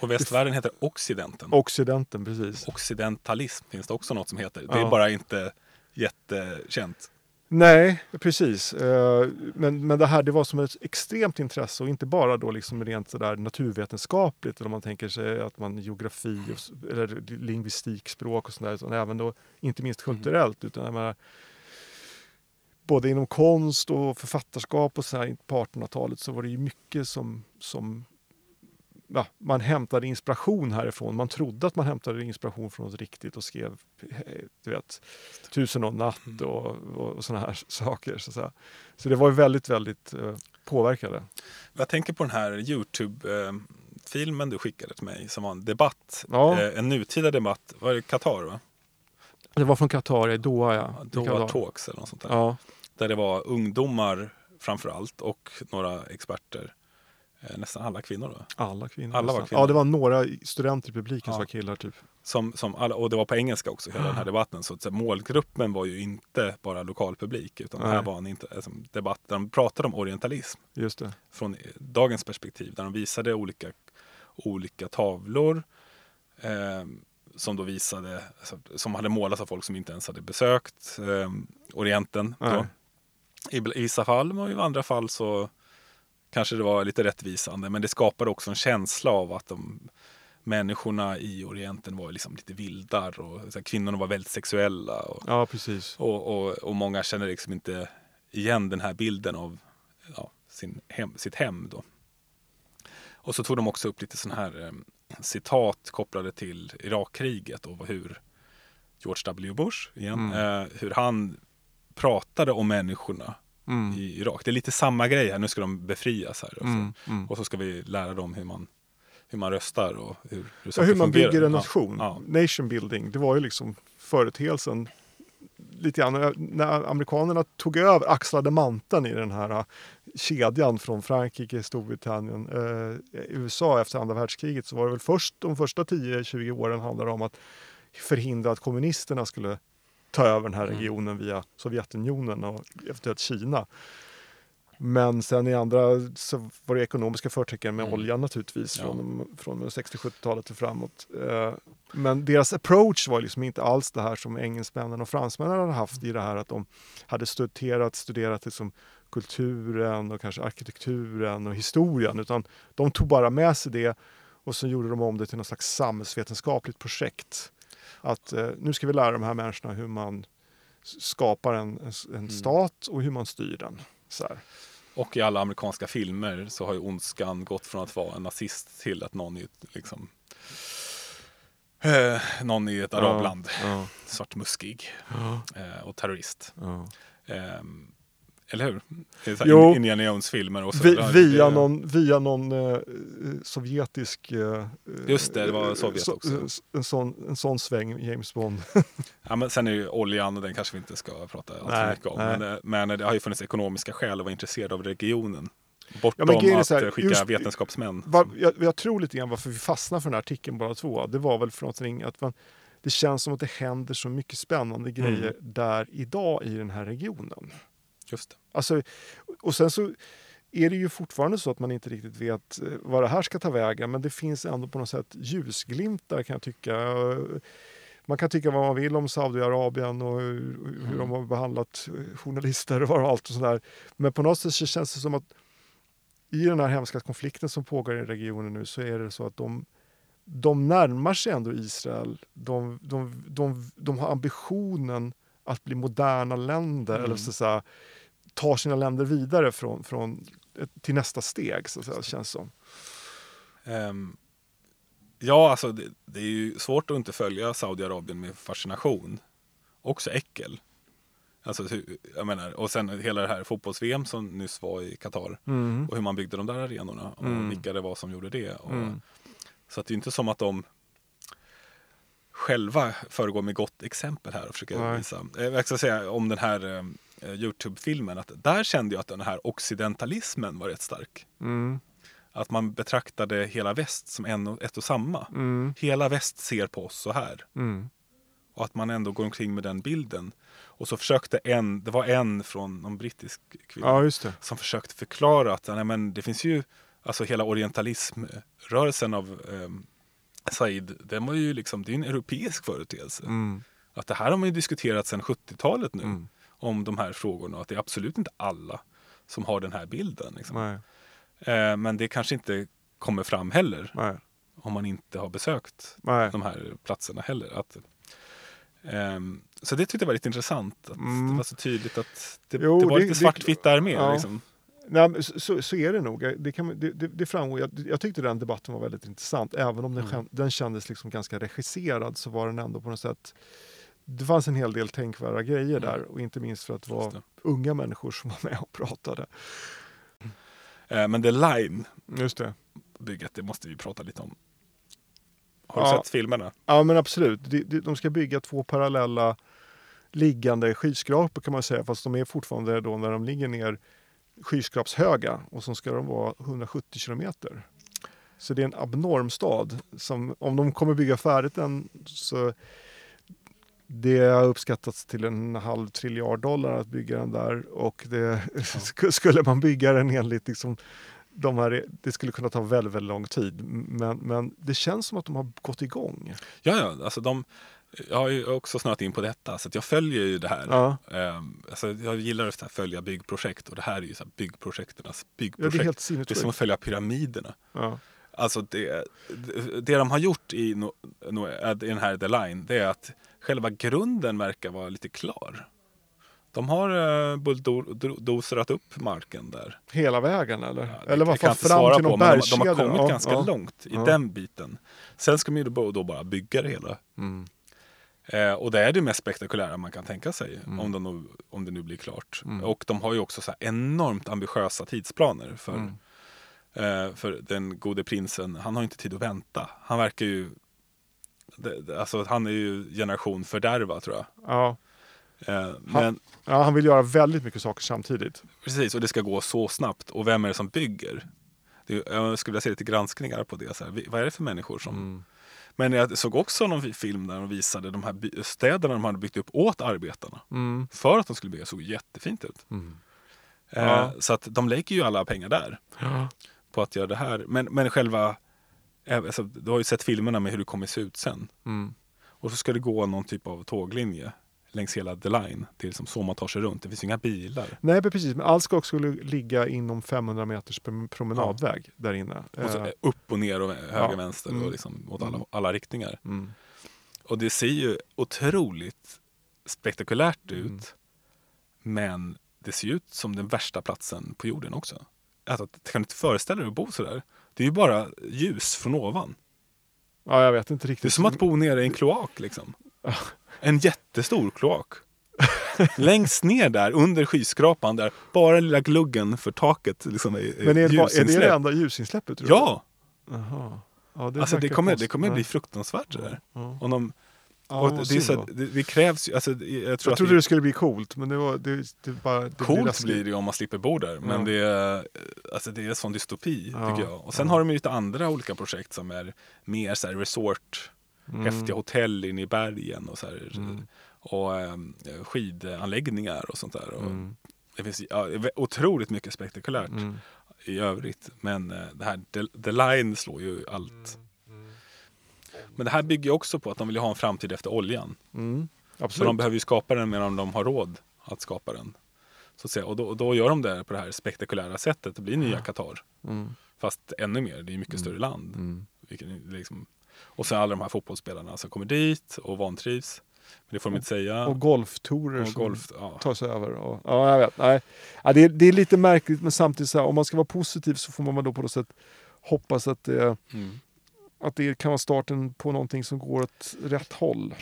[SPEAKER 1] Och västvärlden heter Occidenten.
[SPEAKER 2] Occidenten, precis.
[SPEAKER 1] Occidentalism finns det också något som heter. Det är
[SPEAKER 2] Ja.
[SPEAKER 1] bara inte jättekänt.
[SPEAKER 2] Nej, precis. Eh, Men, men det här det var som ett extremt intresse och inte bara då liksom rent sådär naturvetenskapligt eller om man tänker sig att man geografi och, eller lingvistik, språk och sådär utan även då inte minst kulturellt utan jag menar, både inom konst och författarskap och så här på 1800-talet så var det ju mycket som, som ja, man hämtade inspiration härifrån. Man trodde att man hämtade inspiration från något riktigt och skrev eh, du vet, Tusen och natt och, och, och sådana här saker. Så, säga. så det var ju väldigt, väldigt eh, påverkade.
[SPEAKER 1] Jag tänker på den här Youtube-filmen du skickade till mig som var en debatt.
[SPEAKER 2] Ja.
[SPEAKER 1] Eh, En nutida debatt. Var det Qatar? Va?
[SPEAKER 2] Det var från Qatar, i Doha ja.
[SPEAKER 1] Doha. Talks eller något sånt där.
[SPEAKER 2] Ja,
[SPEAKER 1] Där det var ungdomar framför allt och några experter. Eh, Nästan alla kvinnor då.
[SPEAKER 2] alla kvinnor.
[SPEAKER 1] Alla var kvinnor.
[SPEAKER 2] Ja, det var några studenter i publiken
[SPEAKER 1] Ja.
[SPEAKER 2] som var killar typ.
[SPEAKER 1] Som, som alla, och det var på engelska också, hela den här debatten. Så, så målgruppen var ju inte bara lokalpublik. Utan det här
[SPEAKER 2] Nej.
[SPEAKER 1] var en alltså, debatt där de pratade om orientalism.
[SPEAKER 2] Just det.
[SPEAKER 1] från dagens perspektiv. Där de visade olika, olika tavlor. Eh, som då visade, alltså, som hade målats av folk som inte ens hade besökt eh, Orienten. Då. I, vissa fall, men i andra fall så kanske det var lite rättvisande. Men det skapade också en känsla av att de människorna i Orienten var liksom lite vildar och så här, kvinnorna var väldigt sexuella. Och,
[SPEAKER 2] Ja, precis.
[SPEAKER 1] och, och, och många känner liksom inte igen den här bilden av ja, sin hem, sitt hem. Då. Och så tog de också upp lite sådana här eh, citat kopplade till Irakkriget och hur George W. Bush, igen, eh, hur han pratade om människorna
[SPEAKER 2] Mm.
[SPEAKER 1] i Irak. Det är lite samma grej här, nu ska de befrias här. Och så,
[SPEAKER 2] Mm. Mm.
[SPEAKER 1] och så ska vi lära dem hur man, hur man röstar och hur, hur,
[SPEAKER 2] Ja,
[SPEAKER 1] saker
[SPEAKER 2] hur man
[SPEAKER 1] fungerar.
[SPEAKER 2] bygger en
[SPEAKER 1] Ja,
[SPEAKER 2] nation.
[SPEAKER 1] Ja,
[SPEAKER 2] Nation building, det var ju liksom företeelsen lite grann när amerikanerna tog över, axlade manteln i den här eh, kedjan från Frankrike, Storbritannien, eh, USA efter andra världskriget så var det väl först de första 10-20 åren handlade om att förhindra att kommunisterna skulle ta över den här
[SPEAKER 1] Mm.
[SPEAKER 2] regionen via Sovjetunionen och eventuellt Kina. Men sen i andra så var det ekonomiska förtecken med
[SPEAKER 1] Mm.
[SPEAKER 2] oljan naturligtvis
[SPEAKER 1] Ja.
[SPEAKER 2] från, från 60-70-talet och framåt. Eh, Men deras approach var liksom inte alls det här som engelsmännen och fransmännen hade haft i det här att de hade studerat, studerat liksom kulturen och kanske arkitekturen och historien utan de tog bara med sig det och så gjorde de om det till något slags samhällsvetenskapligt projekt. Att eh, nu ska vi lära de här människorna hur man skapar en, en, en
[SPEAKER 1] Mm.
[SPEAKER 2] stat och hur man styr den. Så här.
[SPEAKER 1] Och i alla amerikanska filmer så har ju ondskan gått från att vara en nazist till att någon ett, liksom, eh, någon i ett arabland,
[SPEAKER 2] Ja,
[SPEAKER 1] svartmuskig
[SPEAKER 2] ja,
[SPEAKER 1] eh, och terrorist.
[SPEAKER 2] ja.
[SPEAKER 1] Ehm, eller hur? Så
[SPEAKER 2] Jo.
[SPEAKER 1] Indiana Jones-filmer och så.
[SPEAKER 2] Vi,
[SPEAKER 1] Ja,
[SPEAKER 2] via, någon, via någon eh, sovjetisk... eh,
[SPEAKER 1] Just det, det var
[SPEAKER 2] eh,
[SPEAKER 1] Sovjet
[SPEAKER 2] så-
[SPEAKER 1] också.
[SPEAKER 2] En sån, en sån sväng, James Bond.
[SPEAKER 1] Ja, men sen är ju oljan, och den kanske vi inte ska prata
[SPEAKER 2] Nej,
[SPEAKER 1] mycket om. Men, eh, men det har ju funnits ekonomiska skäl att vara intresserad av regionen. Bortom
[SPEAKER 2] är
[SPEAKER 1] att
[SPEAKER 2] så här,
[SPEAKER 1] eh, skicka
[SPEAKER 2] just-
[SPEAKER 1] vetenskapsmän.
[SPEAKER 2] Var, jag, jag tror lite grann varför vi fastnar för den här artikeln båda två. Det var väl för någonting att man, det känns som att det händer så mycket spännande grejer
[SPEAKER 1] Mm.
[SPEAKER 2] där idag i den här regionen.
[SPEAKER 1] Just.
[SPEAKER 2] Alltså, och sen så är det ju fortfarande så att man inte riktigt vet eh, vad det här ska ta vägen, men det finns ändå på något sätt ljusglimtar kan jag tycka. Man kan tycka vad man vill om Saudiarabien och hur,
[SPEAKER 1] Mm.
[SPEAKER 2] de har behandlat eh, journalister och allt och sådär. Men på något sätt så känns det som att i den här hemska konflikten som pågår i regionen nu så är det så att de, de närmar sig ändå Israel. De, de, de, de har ambitionen att bli moderna länder,
[SPEAKER 1] Mm.
[SPEAKER 2] eller så att säga, tar sina länder vidare från, från till nästa steg, så att säga, känns som.
[SPEAKER 1] Ehm, ja, alltså det, det är ju svårt att inte följa Saudiarabien med fascination. Också äckel. Alltså, jag menar, och sen hela det här fotbolls-VM som nyss var i Qatar. Och hur man byggde de där arenorna. Och
[SPEAKER 2] Mm.
[SPEAKER 1] vilka det var som gjorde det. Och,
[SPEAKER 2] Mm.
[SPEAKER 1] Så att det är inte som att de själva föregår med gott exempel här och försöker
[SPEAKER 2] Nej.
[SPEAKER 1] visa. Eh, Jag ska säga om den här eh, Youtube-filmen att där kände jag att den här occidentalismen var rätt stark.
[SPEAKER 2] Mm.
[SPEAKER 1] Att man betraktade hela väst som en och, ett och samma.
[SPEAKER 2] Mm.
[SPEAKER 1] Hela väst ser på oss så här.
[SPEAKER 2] Mm.
[SPEAKER 1] Och att man ändå går omkring med den bilden. Och så försökte en, det var en från någon brittisk kvinna
[SPEAKER 2] Ja,
[SPEAKER 1] som försökte förklara att nej, men det finns ju, alltså hela orientalismrörelsen av eh, Said, den var ju liksom, det är en europeisk företeelse.
[SPEAKER 2] Mm.
[SPEAKER 1] Att det här har man ju diskuterat sedan 70-talet nu,
[SPEAKER 2] Mm.
[SPEAKER 1] Om de här frågorna. Att det är absolut inte alla som har den här bilden. Liksom. Eh, men det kanske inte kommer fram heller,
[SPEAKER 2] nej,
[SPEAKER 1] om man inte har besökt
[SPEAKER 2] nej.
[SPEAKER 1] de här platserna heller. Att, ehm, så det tyckte jag var lite intressant. Att
[SPEAKER 2] Mm.
[SPEAKER 1] Det var så tydligt att det,
[SPEAKER 2] Jo,
[SPEAKER 1] det var
[SPEAKER 2] det-
[SPEAKER 1] lite svartvitt där med.
[SPEAKER 2] ja.
[SPEAKER 1] Liksom.
[SPEAKER 2] Nej, så, så- är det nog. Det, kan, det, det, framgår. Jag, jag tyckte den debatten var väldigt intressant. Även om den,
[SPEAKER 1] Mm.
[SPEAKER 2] den kändes liksom ganska regisserad så var den ändå på något sätt... Det fanns en hel del tänkvärda grejer där och inte minst för att det var
[SPEAKER 1] Just det.
[SPEAKER 2] unga människor som var med och pratade.
[SPEAKER 1] Eh, men The Line,
[SPEAKER 2] Just det.
[SPEAKER 1] bygget, det måste vi prata lite om. Har du
[SPEAKER 2] Ja.
[SPEAKER 1] sett filmerna?
[SPEAKER 2] Ja men absolut. De, de, de ska bygga två parallella liggande skyskrapor kan man säga. Fast de är fortfarande då när de ligger ner skyskrapshöga och så ska de vara 170 kilometer. Så det är en abnorm stad. Som, om de kommer bygga färdigt den så det har uppskattats till en halv triljard dollar att bygga den där och det, sk- skulle man bygga den enligt liksom de här, det skulle kunna ta väldigt, väldigt lång tid. Men, men det känns som att de har gått igång.
[SPEAKER 1] Ja, ja, alltså de, jag har ju också snöat in på detta, så jag följer ju det här.
[SPEAKER 2] Ja,
[SPEAKER 1] Ehm, alltså jag gillar att följa byggprojekt och det här är ju så här byggprojekternas
[SPEAKER 2] ja det
[SPEAKER 1] byggprojekt.
[SPEAKER 2] är helt
[SPEAKER 1] det är som att följa pyramiderna.
[SPEAKER 2] Ja.
[SPEAKER 1] Alltså det, det, det de har gjort i, no, no, i den här The Line, det är att själva grunden verkar vara lite klar. De har uh, bulldozerat upp marken där.
[SPEAKER 2] Hela vägen eller?
[SPEAKER 1] Ja, det-
[SPEAKER 2] eller
[SPEAKER 1] inte
[SPEAKER 2] fram till någon
[SPEAKER 1] men de, de
[SPEAKER 2] bergskedja?
[SPEAKER 1] har kommit
[SPEAKER 2] Ja,
[SPEAKER 1] ganska
[SPEAKER 2] ja.
[SPEAKER 1] långt i den biten. Sen ska man ju då, då bara bygga det hela.
[SPEAKER 2] Mm.
[SPEAKER 1] Eh, och det är det mest spektakulära man kan tänka sig
[SPEAKER 2] Mm.
[SPEAKER 1] om, de nu, om det nu blir klart.
[SPEAKER 2] Mm.
[SPEAKER 1] Och de har ju också så här enormt ambitiösa tidsplaner för,
[SPEAKER 2] Mm.
[SPEAKER 1] eh, för den gode prinsen. Han har inte tid att vänta. Han verkar ju det, det, alltså, han är ju generation fördärva tror jag.
[SPEAKER 2] Ja.
[SPEAKER 1] Eh, men
[SPEAKER 2] ja, han vill göra väldigt mycket saker samtidigt.
[SPEAKER 1] precis, och det ska gå så snabbt. Och vem är det som bygger? Det, jag skulle vilja se lite granskningar på det. Så här. Vad är det för människor som
[SPEAKER 2] Mm.
[SPEAKER 1] Men jag såg också någon film där de visade de här städerna de hade byggt upp åt arbetarna.
[SPEAKER 2] Mm.
[SPEAKER 1] För att de skulle bygga såg jättefint ut.
[SPEAKER 2] Mm.
[SPEAKER 1] Eh,
[SPEAKER 2] Ja.
[SPEAKER 1] Så att de lägger ju alla pengar där
[SPEAKER 2] Ja.
[SPEAKER 1] på att göra det här. Men, men själva, alltså, du har ju sett filmerna med hur det kommer se ut sen.
[SPEAKER 2] Mm.
[SPEAKER 1] Och så ska det gå någon typ av tåglinje längs hela The Line. Det är liksom så man tar sig runt. Det finns inga bilar.
[SPEAKER 2] Nej, precis. Men allt ska också ligga inom 500 meters prom- promenadväg där inne.
[SPEAKER 1] Och så
[SPEAKER 2] Eh,
[SPEAKER 1] upp och ner och höger
[SPEAKER 2] Ja.
[SPEAKER 1] och vänster
[SPEAKER 2] Mm.
[SPEAKER 1] och liksom åt alla,
[SPEAKER 2] Mm.
[SPEAKER 1] alla riktningar.
[SPEAKER 2] mm.
[SPEAKER 1] Och det ser ju otroligt spektakulärt ut.
[SPEAKER 2] Mm.
[SPEAKER 1] Men det ser ut som den värsta platsen på jorden också. Alltså, kan du inte föreställa dig att bo sådär? Det är ju bara ljus från ovan.
[SPEAKER 2] Ja, jag vet inte riktigt.
[SPEAKER 1] Det är som att bo nere i en kloak liksom. En jättestor kloak. Längst ner där under skyskrapan där bara lilla gluggen för taket liksom är,
[SPEAKER 2] Men är det, bara, är det det enda ljusinsläppet? Tror du?
[SPEAKER 1] Ja!
[SPEAKER 2] Jaha. Ja, det,
[SPEAKER 1] Alltså det kommer, det kommer bli fruktansvärt det där.
[SPEAKER 2] Ja.
[SPEAKER 1] Och de,
[SPEAKER 2] Ja,
[SPEAKER 1] och det, är så, det, det krävs ju, alltså, jag tror
[SPEAKER 2] Jag trodde
[SPEAKER 1] det,
[SPEAKER 2] det skulle bli coolt, men det var det, det bara...
[SPEAKER 1] Coolt
[SPEAKER 2] läskigt.
[SPEAKER 1] blir det om man slipper bo där. Men
[SPEAKER 2] Ja.
[SPEAKER 1] det, är, alltså det är en sån dystopi
[SPEAKER 2] Ja.
[SPEAKER 1] tycker jag. Och sen
[SPEAKER 2] Ja.
[SPEAKER 1] har de ju lite andra olika projekt som är mer så här resort,
[SPEAKER 2] Mm.
[SPEAKER 1] häftiga hotell inne i bergen och så här,
[SPEAKER 2] Mm.
[SPEAKER 1] och ehm, skidanläggningar och sånt där. Och
[SPEAKER 2] Mm.
[SPEAKER 1] Det finns ja, otroligt mycket spektakulärt
[SPEAKER 2] Mm.
[SPEAKER 1] i övrigt. Men eh, det här The, The Line slår ju allt. Men det här bygger också på att de vill ha en framtid efter oljan.
[SPEAKER 2] Mm.
[SPEAKER 1] Så de behöver ju skapa den medan de har råd att skapa den. Så att säga. Och, då, och då gör de det på det här spektakulära sättet. Det blir nya Qatar.
[SPEAKER 2] Mm.
[SPEAKER 1] Fast ännu mer, det är mycket större land.
[SPEAKER 2] Mm.
[SPEAKER 1] Vilket är liksom, och sen alla de här fotbollsspelarna som kommer dit och vantrivs. Men det får de inte säga.
[SPEAKER 2] Och golftourer
[SPEAKER 1] Och
[SPEAKER 2] som
[SPEAKER 1] golf, ja.
[SPEAKER 2] tar sig över. Och, ja, jag vet. Nej. Ja, det, är, det är lite märkligt, men samtidigt så här, om man ska vara positiv så får man då på något sätt hoppas att det,
[SPEAKER 1] Mm.
[SPEAKER 2] Att det kan vara starten på någonting som går åt rätt håll.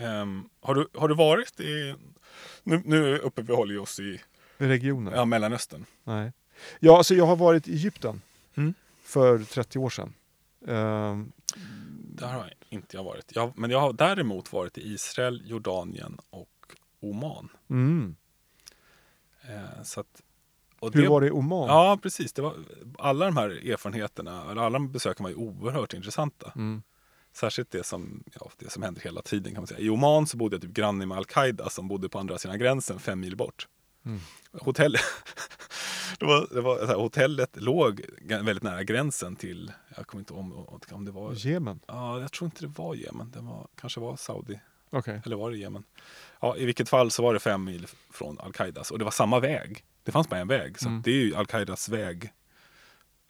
[SPEAKER 1] Ehm, har, du, har du varit i... Nu, nu uppehåller vi oss i
[SPEAKER 2] regionen.
[SPEAKER 1] ja, Mellanöstern.
[SPEAKER 2] Nej. Ja, alltså jag har varit i Egypten
[SPEAKER 1] Mm.
[SPEAKER 2] för 30 år sedan. Ehm,
[SPEAKER 1] Där har inte jag varit. Jag, men jag har däremot varit i Israel, Jordanien och Oman.
[SPEAKER 2] mm.
[SPEAKER 1] Eh, så att, och
[SPEAKER 2] Hur
[SPEAKER 1] det-
[SPEAKER 2] var det i Oman?
[SPEAKER 1] Ja, precis. Det var, alla de här erfarenheterna, eller alla besöken var ju oerhört intressanta.
[SPEAKER 2] Mm.
[SPEAKER 1] Särskilt det som, ja, det som händer hela tiden kan man säga. I Oman så bodde jag typ granne med Al-Qaida som bodde på andra sidan gränsen, fem mil bort.
[SPEAKER 2] Mm.
[SPEAKER 1] Hotell, det var, det var, här, hotellet låg väldigt nära gränsen till, jag kommer inte om, om det var,
[SPEAKER 2] Jemen?
[SPEAKER 1] ja, jag tror inte det var Jemen, det var, kanske var Saudi,
[SPEAKER 2] Okej.
[SPEAKER 1] eller var det Jemen? Ja, i vilket fall så var det fem mil från Al-Qaidas och det var samma väg. Det fanns bara en väg, så
[SPEAKER 2] Mm.
[SPEAKER 1] det är ju Al-Qaidas väg.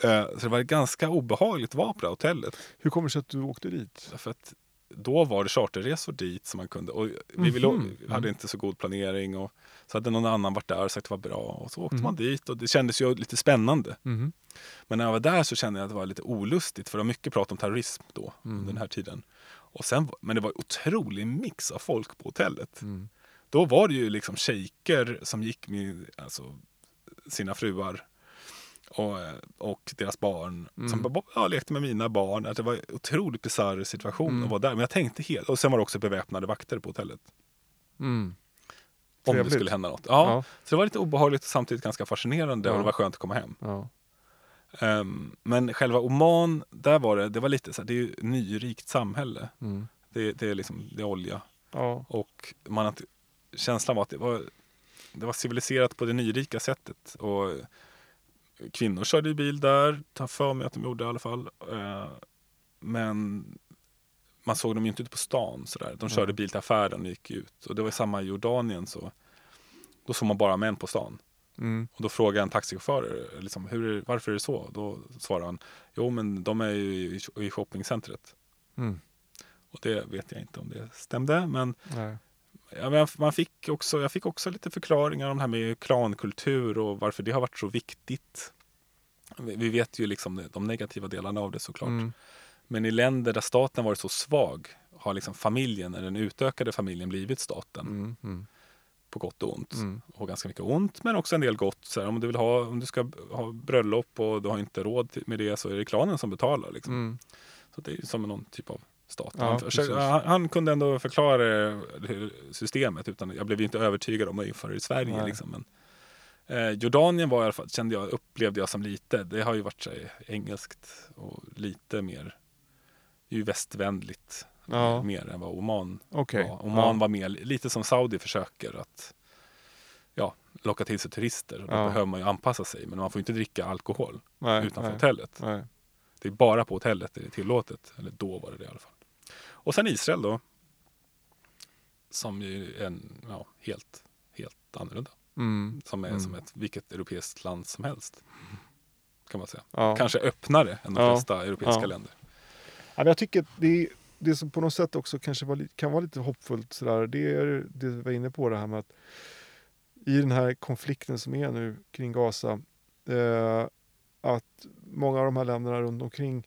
[SPEAKER 1] Eh, Så det var ganska obehagligt att vara på det här hotellet.
[SPEAKER 2] Hur kommer det sig att du åkte dit?
[SPEAKER 1] Därför att då var det charterresor dit som man kunde. Och vi ville,
[SPEAKER 2] Mhm.
[SPEAKER 1] hade inte så god planering. Och så hade någon annan varit där och sagt att det var bra. Och så åkte
[SPEAKER 2] Mhm.
[SPEAKER 1] man dit och det kändes ju lite spännande.
[SPEAKER 2] Mhm.
[SPEAKER 1] Men när jag var där så kände jag att det var lite olustigt. För det var mycket prat om terrorism då,
[SPEAKER 2] Mm.
[SPEAKER 1] under den här tiden. Och sen, men det var en otrolig mix av folk på hotellet.
[SPEAKER 2] Mm.
[SPEAKER 1] Då var det ju liksom shejker som gick med alltså, sina fruar och, och deras barn.
[SPEAKER 2] Mm.
[SPEAKER 1] Som ja, lekte med mina barn. Att det var en otroligt bisarr situation
[SPEAKER 2] Mm.
[SPEAKER 1] att vara där. Men jag tänkte helt. Och sen var det också beväpnade vakter på hotellet.
[SPEAKER 2] Mm.
[SPEAKER 1] Om
[SPEAKER 2] Trevligt.
[SPEAKER 1] det skulle hända något. Ja,
[SPEAKER 2] Ja.
[SPEAKER 1] Så det var lite obehagligt och samtidigt ganska fascinerande.
[SPEAKER 2] Ja.
[SPEAKER 1] Och det var skönt att komma hem.
[SPEAKER 2] Ja.
[SPEAKER 1] Ehm, men själva Oman, där var det, det var lite så här, det är ju ett nyrikt samhälle.
[SPEAKER 2] Mm.
[SPEAKER 1] Det, det är liksom, det är olja.
[SPEAKER 2] Ja.
[SPEAKER 1] Och man har inte- känslan var att det var, det var civiliserat på det nyrika sättet. Och kvinnor körde bil där, tar för mig att de gjorde i alla fall. Eh, Men man såg dem inte ute på stan sådär. De körde
[SPEAKER 2] Nej.
[SPEAKER 1] bil till affären och gick ut. Och det var samma i Jordanien så. Då såg man bara män på stan.
[SPEAKER 2] Mm.
[SPEAKER 1] Och då frågade en taxichaufför liksom, hur varför är det så? Då svarade han, jo men de är ju i, i shoppingcentret.
[SPEAKER 2] Mm.
[SPEAKER 1] Och det vet jag inte om det stämde. Men
[SPEAKER 2] Nej.
[SPEAKER 1] Man fick också, jag fick också lite förklaringar om det här med klankultur och varför det har varit så viktigt. Vi vet ju liksom de- negativa delarna av det såklart.
[SPEAKER 2] Mm.
[SPEAKER 1] Men i länder där staten varit så svag har liksom familjen, eller den utökade familjen, blivit staten.
[SPEAKER 2] Mm. Mm.
[SPEAKER 1] På gott och ont.
[SPEAKER 2] Mm.
[SPEAKER 1] Och ganska mycket ont, men också en del gott. Så här, om, du vill ha, om du ska ha bröllop och du har inte råd med det så är det klanen som betalar. Liksom.
[SPEAKER 2] Mm.
[SPEAKER 1] Så det är som någon typ av stat.
[SPEAKER 2] Ja,
[SPEAKER 1] han, försökte, han, han kunde ändå förklara systemet. Utan jag blev inte övertygad om att införa det i Sverige. Liksom. Men, eh, Jordanien var i alla fall, kände jag, upplevde jag som lite. Det har ju varit så engelskt och lite mer ju västvänligt.
[SPEAKER 2] Ja.
[SPEAKER 1] mer än vad Oman
[SPEAKER 2] Okej.
[SPEAKER 1] var. Oman
[SPEAKER 2] Ja.
[SPEAKER 1] var mer, lite som Saudi försöker att ja, locka till sig turister. Och då
[SPEAKER 2] Ja.
[SPEAKER 1] behöver man ju anpassa sig. Men man får inte dricka alkohol
[SPEAKER 2] Nej,
[SPEAKER 1] utanför
[SPEAKER 2] nej,
[SPEAKER 1] hotellet.
[SPEAKER 2] nej.
[SPEAKER 1] Det är bara på hotellet det är tillåtet. Eller då var det det i alla fall. Och sen Israel då. Som ju är en, ja, helt, helt annorlunda.
[SPEAKER 2] Mm.
[SPEAKER 1] Som är
[SPEAKER 2] Mm.
[SPEAKER 1] som ett vilket europeiskt land som helst. Kan man säga.
[SPEAKER 2] Ja.
[SPEAKER 1] Kanske öppnare än de
[SPEAKER 2] Ja.
[SPEAKER 1] flesta europeiska
[SPEAKER 2] Ja.
[SPEAKER 1] länder.
[SPEAKER 2] Ja, jag tycker det, det som på något sätt också kanske var, kan vara lite hoppfullt sådär, det är det vi var inne på det här med att i den här konflikten som är nu kring Gaza, eh, att många av de här länderna runt omkring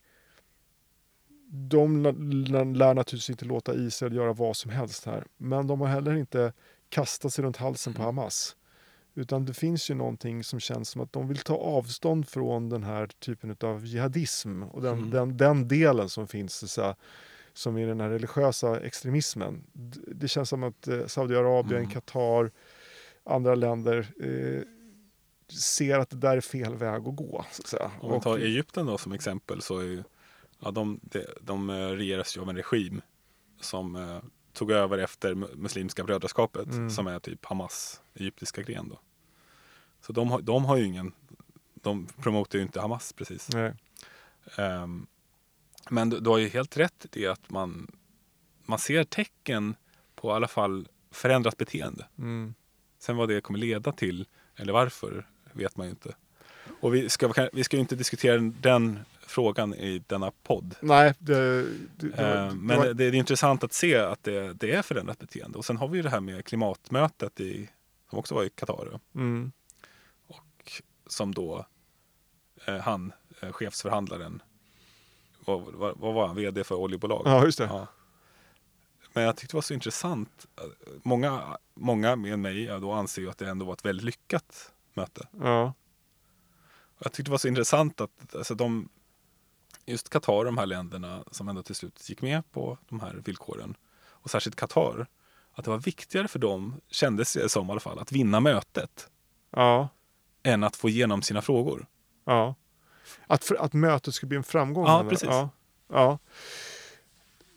[SPEAKER 2] de lär, naturligtvis inte låta Israel göra vad som helst här, men de har heller inte kastat sig runt halsen på
[SPEAKER 1] Mm.
[SPEAKER 2] Hamas. Utan det finns ju någonting som känns som att de vill ta avstånd från den här typen av jihadism och den,
[SPEAKER 1] Mm.
[SPEAKER 2] den, den delen som finns, så här, som är den här religiösa extremismen. Det känns som att eh, Saudiarabien,
[SPEAKER 1] Mm.
[SPEAKER 2] Qatar, andra länder eh, ser att det där är fel väg att gå. Så att.
[SPEAKER 1] Om
[SPEAKER 2] Och-
[SPEAKER 1] tar Egypten då som exempel så är ju, ja, de, de, de eh, regeras ju av en regim som eh, tog över efter mu- Muslimska brödraskapet
[SPEAKER 2] Mm.
[SPEAKER 1] som är typ Hamas egyptiska gren då. Så de har, de har ju ingen, de promotar ju inte Hamas precis. Ehm, men du, du har ju helt rätt i det att man, man ser tecken på i alla fall förändrat beteende.
[SPEAKER 2] Mm.
[SPEAKER 1] Sen vad det kommer leda till eller varför vet man ju inte. Och vi ska, vi ska ju inte diskutera den frågan i denna podd.
[SPEAKER 2] Nej, det, det, det, var-
[SPEAKER 1] Eh, Men
[SPEAKER 2] var-
[SPEAKER 1] det, är intressant att se att det, det är förändrat beteende. Och sen har vi ju det här med klimatmötet i, som också var i Qatar.
[SPEAKER 2] mm.
[SPEAKER 1] Och som då eh, han, eh, chefsförhandlaren, vad, vad, vad var han, vd för oljebolag?
[SPEAKER 2] Ja, just det.
[SPEAKER 1] Ja. Men jag tyckte det var så intressant. Många, många med mig då anser ju att det ändå var ett väldigt lyckat möte.
[SPEAKER 2] Ja.
[SPEAKER 1] Jag tyckte det var så intressant att alltså, de, just Qatar, de här länderna som ändå till slut gick med på de här villkoren. Och särskilt Qatar, att det var viktigare för dem, kändes det som i alla fall, att vinna mötet
[SPEAKER 2] Ja.
[SPEAKER 1] än att få igenom sina frågor.
[SPEAKER 2] Ja. Att, för, att mötet ska bli en framgång?
[SPEAKER 1] Ja, precis.
[SPEAKER 2] Ja. ja.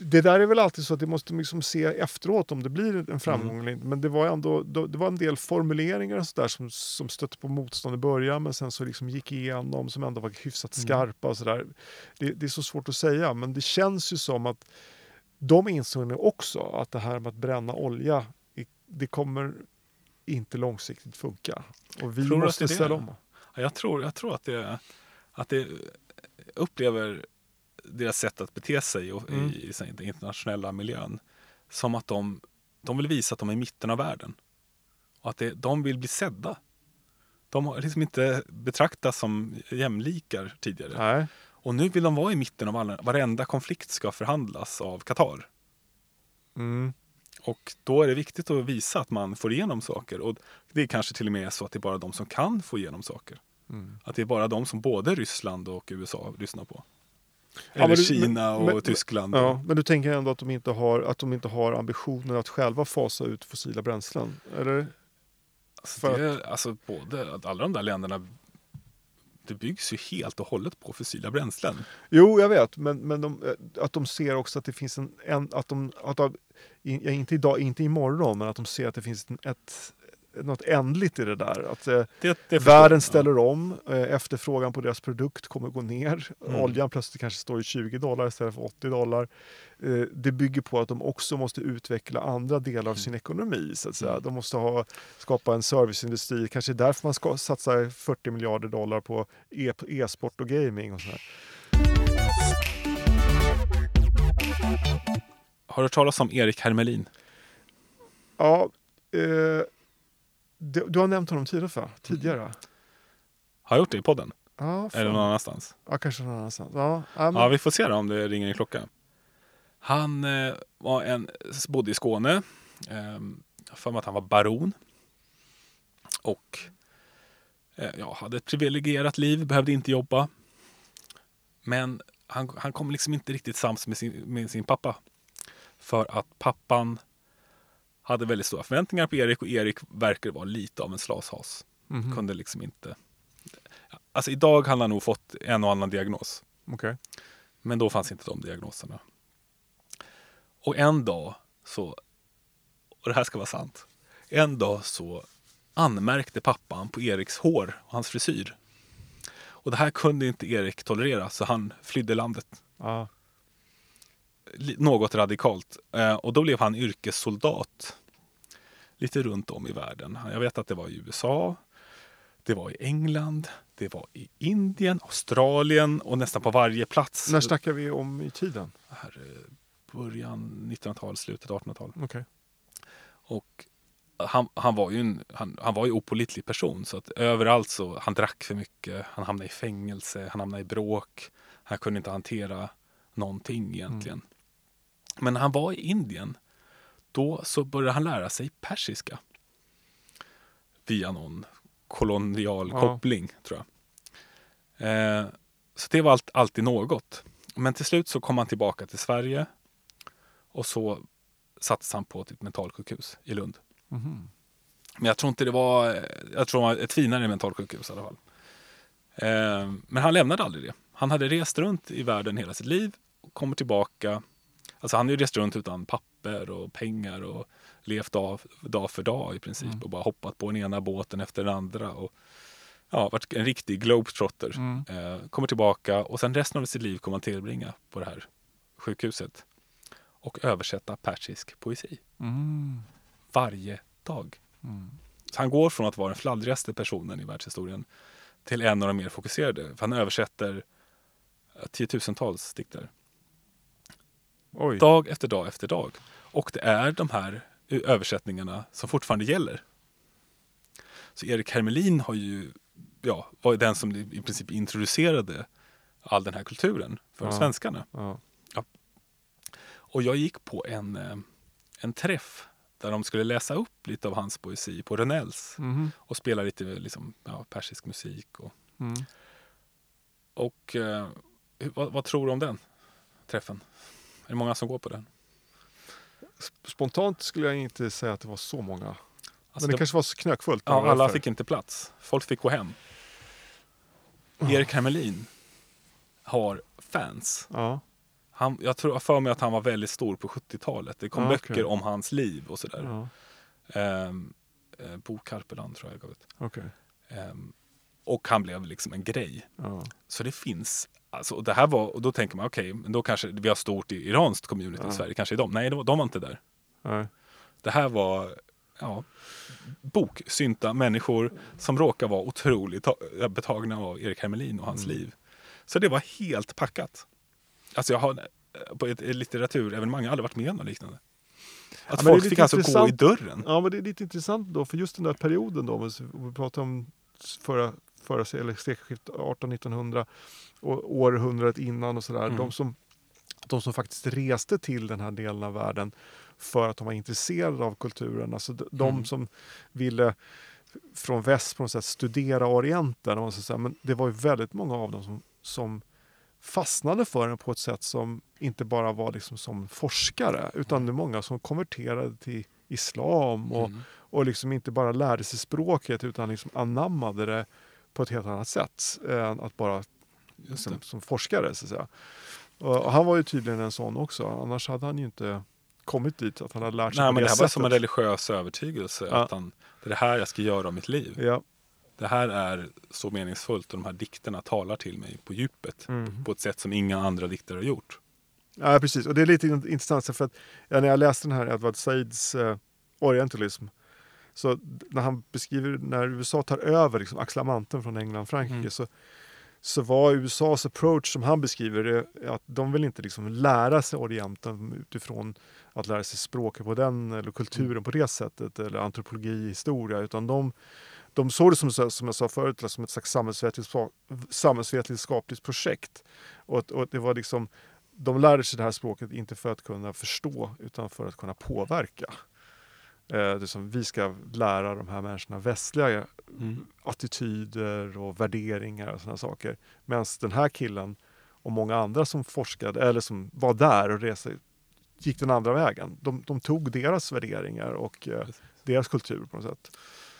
[SPEAKER 2] Det där är väl alltid så att det måste liksom se efteråt om det blir en framgång
[SPEAKER 1] Mm.
[SPEAKER 2] eller inte. Men det var ändå då- det var en del formuleringar och så där som, som stötte på motstånd i början men sen så liksom gick igenom som ändå var hyfsat
[SPEAKER 1] Mm.
[SPEAKER 2] skarpa och sådär. Det, det är så svårt att säga men det känns ju som att de insåg nu också att det här med att bränna olja det kommer inte långsiktigt funka. Och vi
[SPEAKER 1] Tror
[SPEAKER 2] måste ställa om.
[SPEAKER 1] Ja, Jag tror, jag tror att, det, att det upplever deras sätt att bete sig och,
[SPEAKER 2] Mm.
[SPEAKER 1] i, i den internationella miljön som att de, de vill visa att de är i mitten av världen. Och att det, de vill bli sedda. De har liksom inte betraktats som jämlikar tidigare.
[SPEAKER 2] Nej.
[SPEAKER 1] Och nu vill de vara i mitten av alla, varenda konflikt ska förhandlas av Qatar.
[SPEAKER 2] Mm.
[SPEAKER 1] Och då är det viktigt att visa att man får igenom saker. Och det är kanske till och med så att det är bara de som kan få igenom saker.
[SPEAKER 2] Mm.
[SPEAKER 1] Att det är bara de som både Ryssland och USA lyssnar på.
[SPEAKER 2] Ja,
[SPEAKER 1] Eller
[SPEAKER 2] men du-
[SPEAKER 1] Kina och
[SPEAKER 2] men-
[SPEAKER 1] Tyskland.
[SPEAKER 2] Ja, men du tänker ändå att de inte har, att de inte har ambitioner att själva fasa ut fossila bränslen? Eller?
[SPEAKER 1] Alltså, det, är- alltså både, att alla de där länderna det byggs ju helt och hållet på fossila bränslen.
[SPEAKER 2] Jo, jag vet, men, men de, eh, att de ser också att det finns en, en att de, att de ja, inte idag, inte imorgon, men att de ser att det finns ett, något ändligt i det där. Att eh,
[SPEAKER 1] Det, det
[SPEAKER 2] världen ställer om, eh, efterfrågan på deras produkt kommer gå ner.
[SPEAKER 1] Mm.
[SPEAKER 2] Oljan plötsligt kanske står i 20 dollar istället för 80 dollar. Eh, det bygger på att de också måste utveckla andra delar av sin ekonomi. Så att säga.
[SPEAKER 1] Mm.
[SPEAKER 2] De måste ha, skapa en serviceindustri, kanske därför man ska satsa 40 miljarder dollar på e- e-sport och gaming. Och sådär.
[SPEAKER 1] Har du hört talas om Erik Hermelin?
[SPEAKER 2] Ja, eh, du, du har nämnt honom tidigare, för, tidigare.
[SPEAKER 1] Har jag gjort det i podden?
[SPEAKER 2] Ja.
[SPEAKER 1] Eller någon annanstans?
[SPEAKER 2] ja, kanske någon annanstans. Ja, men,
[SPEAKER 1] Ja, vi får se då om det ringer en klocka. Han eh, var en, bodde i Skåne. Eh, för mig att han var baron. Och eh, ja, hade ett privilegierat liv, behövde inte jobba. Men han, han kom liksom inte riktigt sams med sin, med sin pappa. För att pappan hade väldigt stora förväntningar på Erik och Erik verkar vara lite av en slashas.
[SPEAKER 2] mhm,
[SPEAKER 1] Kunde liksom inte... Alltså idag hade han nog fått en och annan diagnos.
[SPEAKER 2] okej.
[SPEAKER 1] Men då fanns inte de diagnoserna. Och en dag så, och det här ska vara sant, en dag så anmärkte pappan på Eriks hår och hans frisyr. Och det här kunde inte Erik tolerera så han flydde landet.
[SPEAKER 2] Ja.
[SPEAKER 1] Något radikalt. Eh, och då blev han yrkessoldat. Lite runt om i världen. Jag vet att det var i USA, det var i England, det var i Indien, Australien och nästan på varje plats.
[SPEAKER 2] När snackar vi om i tiden?
[SPEAKER 1] här, början 1900-tal, slutet 1800-tal.
[SPEAKER 2] Okej.
[SPEAKER 1] Och han, han, var ju en, han, han var ju opålitlig person. Så att överallt så, han drack för mycket, han hamnade i fängelse, han hamnade i bråk. Han kunde inte hantera någonting egentligen. Men när han var i Indien, då så började han lära sig persiska. Via någon kolonial
[SPEAKER 2] Ja.
[SPEAKER 1] koppling, tror jag. Eh, så det var allt, alltid något. Men till slut så kom han tillbaka till Sverige och så sattes han på ett mentalsjukhus i Lund.
[SPEAKER 2] Mhm.
[SPEAKER 1] Men jag tror inte det var, jag tror det var ett finare mentalsjukhus i alla fall. Eh, men han lämnade aldrig det. Han hade rest runt i världen hela sitt liv och kommer tillbaka. Alltså han har ju rest runt utan papper och pengar och levt dag, dag för dag i princip
[SPEAKER 2] Mm.
[SPEAKER 1] och bara hoppat på den ena båten efter den andra. Och, ja, varit en riktig globetrotter.
[SPEAKER 2] Mm.
[SPEAKER 1] Eh, kommer tillbaka och sen resten av sitt liv kommer han tillbringa på det här sjukhuset och översätta persisk poesi
[SPEAKER 2] Mm.
[SPEAKER 1] varje dag.
[SPEAKER 2] Mm.
[SPEAKER 1] Så han går från att vara den fladdrigaste personen i världshistorien till en av de mer fokuserade. För han översätter tiotusentals dikter.
[SPEAKER 2] Oj.
[SPEAKER 1] Dag efter dag efter dag. Och det är de här eh, översättningarna som fortfarande gäller. Så Erik Hermelin har ju, ja, var den som i princip introducerade all den här kulturen för
[SPEAKER 2] Ja.
[SPEAKER 1] svenskarna.
[SPEAKER 2] Ja.
[SPEAKER 1] Och jag gick på en, eh, en träff där de skulle läsa upp lite av hans poesi på Rönnells
[SPEAKER 2] Mhm.
[SPEAKER 1] och spela lite liksom, ja, persisk musik. Och,
[SPEAKER 2] Mm.
[SPEAKER 1] och eh, vad, vad tror du om den träffen? Är det många som går på den?
[SPEAKER 2] Sp- Spontant skulle jag inte säga att det var så många.
[SPEAKER 1] Alltså,
[SPEAKER 2] Men det, kanske var knökfullt.
[SPEAKER 1] ja, alla fick inte plats. Folk fick gå hem. Erik Hermelin har fans.
[SPEAKER 2] Ja.
[SPEAKER 1] Han, jag tror för mig att han var väldigt stor på 70-talet. Det kom
[SPEAKER 2] Ja,
[SPEAKER 1] böcker
[SPEAKER 2] okej.
[SPEAKER 1] om hans liv och sådär.
[SPEAKER 2] ja.
[SPEAKER 1] Eh, Bo Karpeland tror jag gav ut.
[SPEAKER 2] Okej.
[SPEAKER 1] Ehm, och han blev liksom en grej.
[SPEAKER 2] Ja.
[SPEAKER 1] Så det finns, alltså, och det här var, och då tänker man okej, men då kanske vi har stort i iranskt community
[SPEAKER 2] Ja.
[SPEAKER 1] i Sverige, kanske är de. Nej, de, de var inte där.
[SPEAKER 2] Nej.
[SPEAKER 1] Det här var ja, boksynta människor som råkar vara otroligt ta- betagna av Erik Hermelin och hans
[SPEAKER 2] Mm.
[SPEAKER 1] liv. Så det var helt packat. Alltså jag har eh, på ett, litteraturevenemang, jag har aldrig varit med om något liknande. Att
[SPEAKER 2] är
[SPEAKER 1] folk fick alltså gå i dörren.
[SPEAKER 2] Ja, men det är lite intressant då, för just den där perioden då, om vi pratar om förra, förra eller sekelskiftet 1800-1900 och århundradet innan och sådär.
[SPEAKER 1] Mm.
[SPEAKER 2] De, som, de som faktiskt reste till den här delen av världen för att de var intresserade av kulturen, alltså de, de
[SPEAKER 1] Mm.
[SPEAKER 2] som ville från väst på något sätt studera Orienten. Och så men det var ju väldigt många av dem som, som fastnade för den på ett sätt som inte bara var liksom som forskare utan det är många som konverterade till islam och,
[SPEAKER 1] Mm.
[SPEAKER 2] och liksom inte bara lärde sig språket utan liksom anammade det på ett helt annat sätt än att bara som, som forskare. Så att säga. Och, han var ju tydligen en sån också, annars hade han ju inte kommit dit att han hade lärt sig
[SPEAKER 1] Nej,
[SPEAKER 2] på
[SPEAKER 1] men
[SPEAKER 2] det
[SPEAKER 1] det här var
[SPEAKER 2] sättet.
[SPEAKER 1] som en religiös övertygelse.
[SPEAKER 2] Ja.
[SPEAKER 1] Att han, det är det här jag ska göra av mitt liv.
[SPEAKER 2] Ja.
[SPEAKER 1] Det här är så meningsfullt och de här dikterna talar till mig på djupet.
[SPEAKER 2] Mm.
[SPEAKER 1] På ett sätt som inga andra diktare har gjort.
[SPEAKER 2] Ja, precis. Och det är lite in- intressant för att när jag läste den här Edward Saids eh, Orientalism så när han beskriver när USA tar över liksom, axlar manteln från England och Frankrike
[SPEAKER 1] Mm.
[SPEAKER 2] så, så var USAs approach som han beskriver det att de vill inte liksom lära sig Orienten utifrån att lära sig språket på den eller kulturen
[SPEAKER 1] Mm.
[SPEAKER 2] på det sättet eller antropologi, historia utan de, de såg det som, som jag sa förut som ett slags samhällsvetenskap, samhällsvetenskapligt projekt. Och, och det var liksom de lärde sig det här språket inte för att kunna förstå utan för att kunna påverka. Eh, det som vi ska lära de här människorna västliga
[SPEAKER 1] Mm.
[SPEAKER 2] attityder och värderingar och sådana saker. Medan den här killen och många andra som forskade eller som var där och reste gick den andra vägen. De, de tog deras värderingar och eh, deras kultur på något sätt.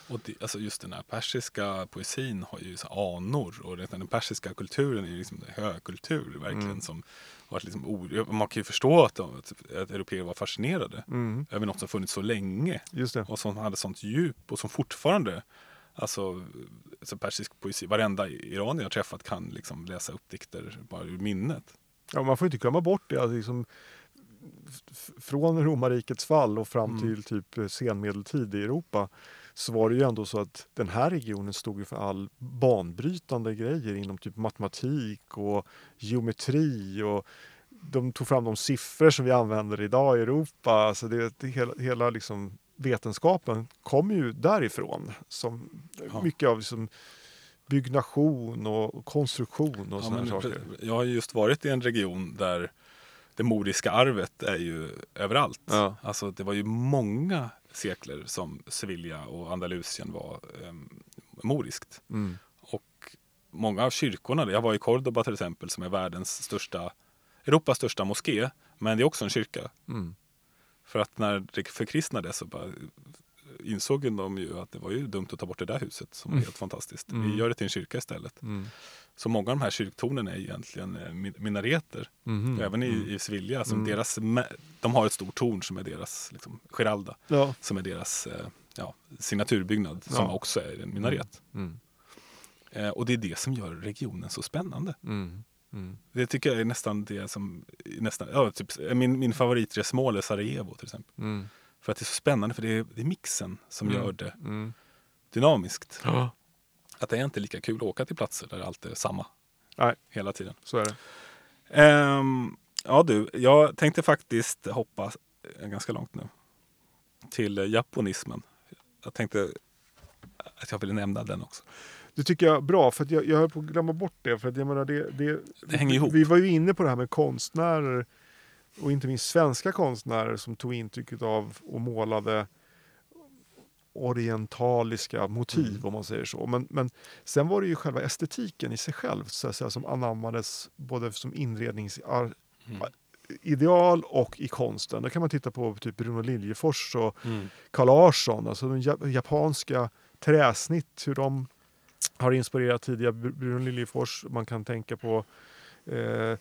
[SPEAKER 1] Och det, alltså just den här persiska poesin har ju så anor och den persiska kulturen är liksom högkultur verkligen
[SPEAKER 2] Mm.
[SPEAKER 1] som varit liksom o- Man kan ju förstå att, de, att europeer var fascinerade
[SPEAKER 2] Mm,
[SPEAKER 1] över något som funnits så länge och som hade sånt djup och som fortfarande Alltså, alltså persisk poesi, varenda iranier jag träffat kan liksom läsa upp dikter bara ur minnet.
[SPEAKER 2] Ja, man får inte glömma bort det. Att liksom, från romarrikets fall och fram
[SPEAKER 1] Mm.
[SPEAKER 2] till typ senmedeltid i Europa så var det ju ändå så att den här regionen stod ju för all banbrytande grejer inom typ matematik och geometri och de tog fram de siffror som vi använder idag i Europa. Alltså det, det, hela hela liksom vetenskapen kommer ju därifrån. Som
[SPEAKER 1] Ja.
[SPEAKER 2] Mycket av liksom byggnation och konstruktion och
[SPEAKER 1] Ja,
[SPEAKER 2] sådana saker.
[SPEAKER 1] Jag har just varit i en region där det moriska arvet är ju överallt.
[SPEAKER 2] Ja.
[SPEAKER 1] Alltså det var ju många sekler som Sevilla och Andalusien var um, moriskt.
[SPEAKER 2] Mm.
[SPEAKER 1] Och många av kyrkorna, jag var i Cordoba till exempel som är världens största, Europas största moské. Men det är också en kyrka.
[SPEAKER 2] Mm.
[SPEAKER 1] För att när det förkristnades så bara insåg de ju att det var ju dumt att ta bort det där huset som var
[SPEAKER 2] Mm.
[SPEAKER 1] helt fantastiskt.
[SPEAKER 2] Mm.
[SPEAKER 1] Vi gör det till en kyrka istället.
[SPEAKER 2] Mm.
[SPEAKER 1] Så många av de här kyrktornen är egentligen eh, min- minareter.
[SPEAKER 2] Mhm.
[SPEAKER 1] Även i,
[SPEAKER 2] Mm.
[SPEAKER 1] i Sevilla. Som
[SPEAKER 2] Mm.
[SPEAKER 1] deras, de har ett stort torn som är deras liksom, Giralda.
[SPEAKER 2] Ja.
[SPEAKER 1] Som är deras eh, ja, signaturbyggnad som
[SPEAKER 2] Ja.
[SPEAKER 1] också är en minaret.
[SPEAKER 2] Mm.
[SPEAKER 1] Eh, och det är det som gör regionen så spännande.
[SPEAKER 2] Mm. Mm.
[SPEAKER 1] Det tycker jag är nästan det som, nästan, ja, typ, min, min favoritresmål är Sarajevo till exempel.
[SPEAKER 2] Mm.
[SPEAKER 1] För att det är så spännande, för det är, det är mixen som
[SPEAKER 2] Mm.
[SPEAKER 1] gör det
[SPEAKER 2] Mm.
[SPEAKER 1] dynamiskt.
[SPEAKER 2] Ja.
[SPEAKER 1] Att det är inte lika kul att åka till platser där allt är samma.
[SPEAKER 2] Nej.
[SPEAKER 1] Hela tiden.
[SPEAKER 2] Så är det.
[SPEAKER 1] Ehm, ja du, jag tänkte faktiskt hoppa ganska långt nu. Till japonismen. Jag tänkte att jag ville nämna den också.
[SPEAKER 2] Det tycker jag är bra, för jag, jag höll på att glömma bort det. För att jag menar, det, det,
[SPEAKER 1] Det hänger ihop.
[SPEAKER 2] Vi var ju inne på det här med konstnärer och inte minst svenska konstnärer som tog intryck av och målade orientaliska motiv
[SPEAKER 1] Mm.
[SPEAKER 2] om man säger så. Men, men sen var det ju själva estetiken i sig själv så att säga, som anammades både som inredningsideal
[SPEAKER 1] Mm.
[SPEAKER 2] och i konsten. Där kan man titta på typ Bruno Liljefors och
[SPEAKER 1] Mm.
[SPEAKER 2] Carl Larsson, alltså de ja- japanska träsnitt, hur de har inspirerat tidiga Br- Bruno Liljefors. Man kan tänka på eh,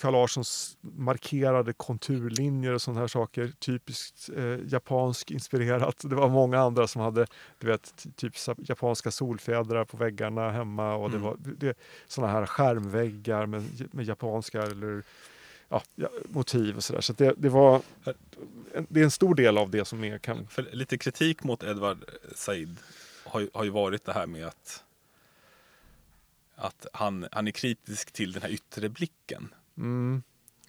[SPEAKER 2] Carl Larssons markerade konturlinjer och sådana här saker. Typiskt eh, japansk inspirerat. Det var många andra som hade du vet, ty- typ japanska solfjädrar på väggarna hemma och det
[SPEAKER 1] Mm.
[SPEAKER 2] var det, sådana här skärmväggar med, med japanska eller ja, motiv och sådär. Så att det, det var det är en stor del av det som är kan...
[SPEAKER 1] För lite kritik mot Edward Said har ju, har ju varit det här med att, att han, han är kritisk till den här yttre blicken.
[SPEAKER 2] Mm,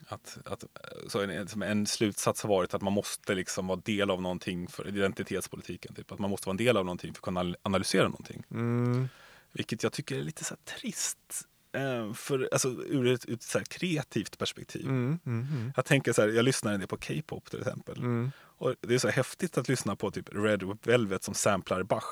[SPEAKER 1] Att, att, så en, en slutsats har varit att man måste liksom vara del av någonting för identitetspolitiken. Typ. Att man måste vara en del av någonting för att kunna analysera någonting.
[SPEAKER 2] mm,
[SPEAKER 1] Vilket jag tycker är lite så trist. Eh, för, alltså, ur ett, ur ett så kreativt perspektiv.
[SPEAKER 2] mm, mm, mm,
[SPEAKER 1] Jag tänker så här, jag lyssnar en del på K-pop till exempel.
[SPEAKER 2] mm,
[SPEAKER 1] Och det är så häftigt att lyssna på typ Red Velvet som samplar Bach.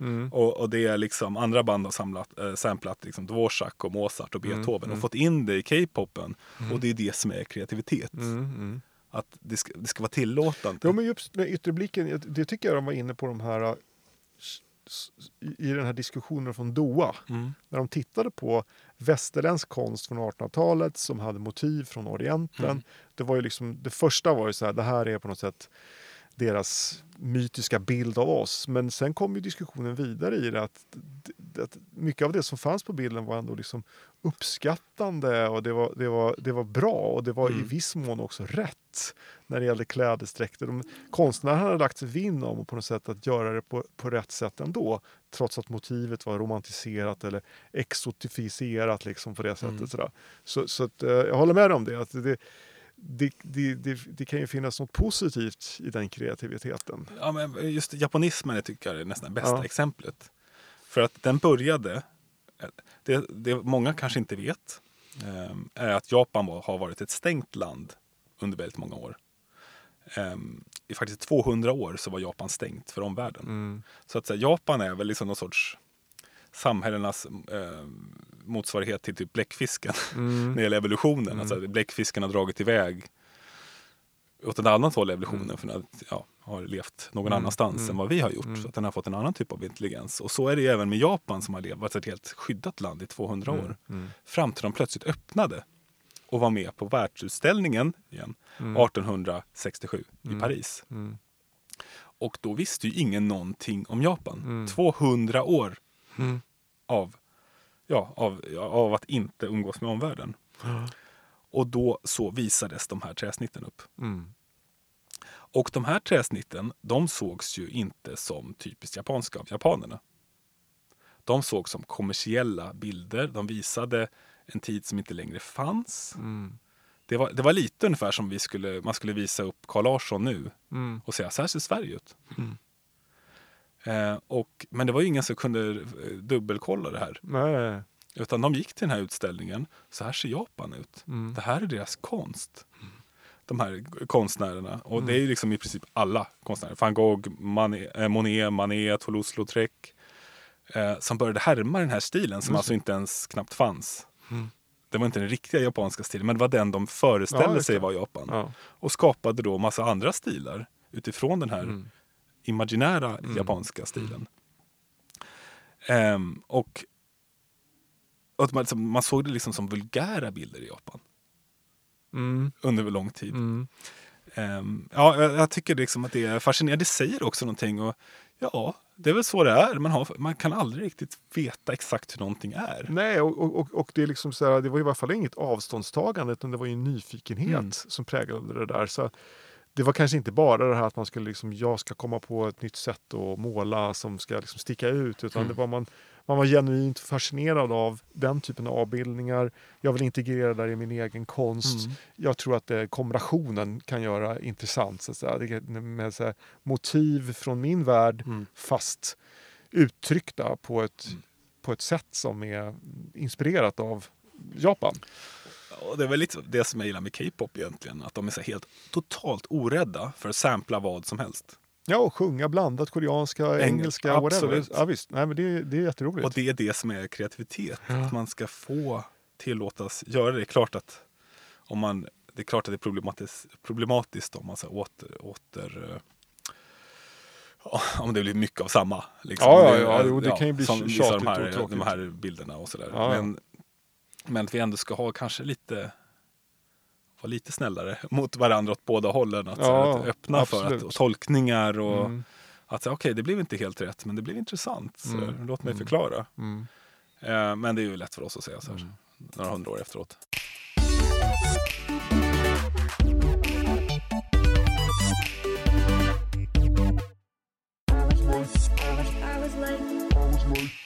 [SPEAKER 2] Mm,
[SPEAKER 1] Och, och det är liksom andra band har samlat, äh, samplat liksom Dvorak och Mozart och
[SPEAKER 2] Mm,
[SPEAKER 1] Beethoven
[SPEAKER 2] mm.
[SPEAKER 1] och fått in det i K-popen.
[SPEAKER 2] Mm.
[SPEAKER 1] Och det är det som är kreativitet.
[SPEAKER 2] mm, mm.
[SPEAKER 1] Att det ska, det ska vara tillåtande.
[SPEAKER 2] Ja, men just den yttre blicken, jag- det tycker jag de var inne på de här i i den här diskussionen från Doha.
[SPEAKER 1] Mm.
[SPEAKER 2] När de tittade på västerländsk konst från 1800-talet som hade motiv från Orienten.
[SPEAKER 1] Mm.
[SPEAKER 2] Det var ju liksom, det första var ju så här, det här är på något sätt deras mytiska bild av oss. Men sen kom ju diskussionen vidare i det att, att mycket av det som fanns på bilden var ändå liksom uppskattande och det var, det var, det var bra och det var i
[SPEAKER 1] Mm.
[SPEAKER 2] viss mån också rätt när det gällde klädesdräkter. De, konstnären hade lagt sig vinn om på något sätt att göra det på, på rätt sätt ändå. Trots att motivet var romantiserat eller exotifierat liksom på det sättet.
[SPEAKER 1] Mm.
[SPEAKER 2] Så, så att, eh, jag håller med om det. Att det, det, det, det, det kan ju finnas något positivt i den kreativiteten.
[SPEAKER 1] Ja, men just japonismen jag tycker jag är nästan bästa
[SPEAKER 2] Ja.
[SPEAKER 1] exemplet. För att den började, det, det många kanske inte vet, eh, är att Japan har varit ett stängt land under väldigt många år. Eh, I faktiskt 200 år så var Japan stängt för omvärlden.
[SPEAKER 2] Mm.
[SPEAKER 1] Så att säga, Japan är väl liksom någon sorts samhällenas eh, motsvarighet till typ bläckfisken
[SPEAKER 2] mm.
[SPEAKER 1] när det gäller evolutionen.
[SPEAKER 2] Mm.
[SPEAKER 1] Alltså, bläckfisken har dragit iväg åt ett annat håll i evolutionen
[SPEAKER 2] mm.
[SPEAKER 1] för att ja, har levt någon
[SPEAKER 2] mm.
[SPEAKER 1] annanstans
[SPEAKER 2] mm.
[SPEAKER 1] än vad vi har gjort.
[SPEAKER 2] Mm.
[SPEAKER 1] Så att den har fått en annan typ av intelligens. Och så är det ju även med Japan som har levt, varit ett helt skyddat land i 200 mm. år.
[SPEAKER 2] Mm.
[SPEAKER 1] Fram till de plötsligt öppnade och var med på världsutställningen igen 1867 i Paris. Och då visste ju ingen någonting om Japan. 200 år av ja, av, av att inte umgås med omvärlden. Mm. Och då så visades de här träsnitten upp.
[SPEAKER 2] Mm.
[SPEAKER 1] Och de här träsnitten, de sågs ju inte som typiskt japanska av japanerna. De sågs som kommersiella bilder. De visade en tid som inte längre fanns.
[SPEAKER 2] Mm.
[SPEAKER 1] Det, var, det var lite ungefär som vi skulle, man skulle visa upp Carl Larsson nu
[SPEAKER 2] mm.
[SPEAKER 1] och säga så här ser Sverige ut.
[SPEAKER 2] Mm.
[SPEAKER 1] Eh, och, men det var ingen som kunde eh, dubbelkolla det här.
[SPEAKER 2] Nej.
[SPEAKER 1] Utan de gick till den här utställningen. Så här ser Japan ut.
[SPEAKER 2] Mm.
[SPEAKER 1] Det här är deras konst. Mm. De här konstnärerna. Och
[SPEAKER 2] mm.
[SPEAKER 1] det är liksom i princip alla konstnärer. Van Gogh, Manet, eh, Monet, Manet, Toulouse-Lautrec. Eh, som började härma den här stilen som alltså inte ens knappt fanns. Det var inte den riktiga japanska stilen, men det var den de föreställde
[SPEAKER 2] ja,
[SPEAKER 1] sig var Japan.
[SPEAKER 2] Ja.
[SPEAKER 1] Och skapade då massa andra stilar utifrån den här
[SPEAKER 2] mm
[SPEAKER 1] imaginära
[SPEAKER 2] mm.
[SPEAKER 1] japanska mm. stilen. Um, och att man, liksom, man, såg det liksom som vulgära bilder i Japan.
[SPEAKER 2] Mm.
[SPEAKER 1] Under lång tid.
[SPEAKER 2] Mm.
[SPEAKER 1] Um, ja, jag, jag, tycker liksom att det är fascinerande. Det säger också någonting. Och, ja, det är väl så det är. Man, har, man kan aldrig riktigt veta exakt hur någonting är.
[SPEAKER 2] Nej, och, och, och det, är liksom så här, det var i varje fall inget avståndstagande utan det var en nyfikenhet
[SPEAKER 1] mm.
[SPEAKER 2] som präglade det där. Så det var kanske inte bara det här att man skulle liksom, jag ska komma på ett nytt sätt att måla som ska liksom sticka ut, utan
[SPEAKER 1] mm.
[SPEAKER 2] det var man, man var genuint fascinerad av den typen av avbildningar. Jag vill integrera det i min egen konst.
[SPEAKER 1] Mm.
[SPEAKER 2] Jag tror att det, kombinationen kan göra intressant, så att säga. Med, så här, motiv från min värld,
[SPEAKER 1] mm.
[SPEAKER 2] fast uttryckta på ett,
[SPEAKER 1] mm.
[SPEAKER 2] på ett sätt som är inspirerat av Japan.
[SPEAKER 1] Och det är väl lite det som jag gillar med K-pop egentligen. Att de är så helt totalt orädda för att sampla vad som helst.
[SPEAKER 2] Ja, och sjunga blandat koreanska, engelska,
[SPEAKER 1] absolut. whatever.
[SPEAKER 2] Ja, visst. Nej, men det, det är jätteroligt.
[SPEAKER 1] Och det är det som är kreativitet.
[SPEAKER 2] Ja.
[SPEAKER 1] Att man ska få tillåtas göra det. Det är klart att, om man, det, är, klart att det är problematiskt, problematiskt om man så åter... åter eh, om det blir mycket av samma. Liksom.
[SPEAKER 2] Ja, ja, ja, jo, det kan ju bli
[SPEAKER 1] som
[SPEAKER 2] tjatigt
[SPEAKER 1] de här,
[SPEAKER 2] och tråkigt.
[SPEAKER 1] De här bilderna och sådär.
[SPEAKER 2] Ja, ja.
[SPEAKER 1] Men men att vi ändå ska ha kanske lite vara lite snällare mot varandra åt båda hållen. Att,
[SPEAKER 2] ja,
[SPEAKER 1] att öppna
[SPEAKER 2] absolut.
[SPEAKER 1] för att, och tolkningar och
[SPEAKER 2] mm.
[SPEAKER 1] att okej, okay, det blev inte helt rätt, men det blev intressant. Så
[SPEAKER 2] mm.
[SPEAKER 1] Låt mig
[SPEAKER 2] mm.
[SPEAKER 1] förklara.
[SPEAKER 2] Mm.
[SPEAKER 1] Eh, men det är ju lätt för oss att säga så här
[SPEAKER 2] mm.
[SPEAKER 1] några hundra år efteråt.
[SPEAKER 3] I was late.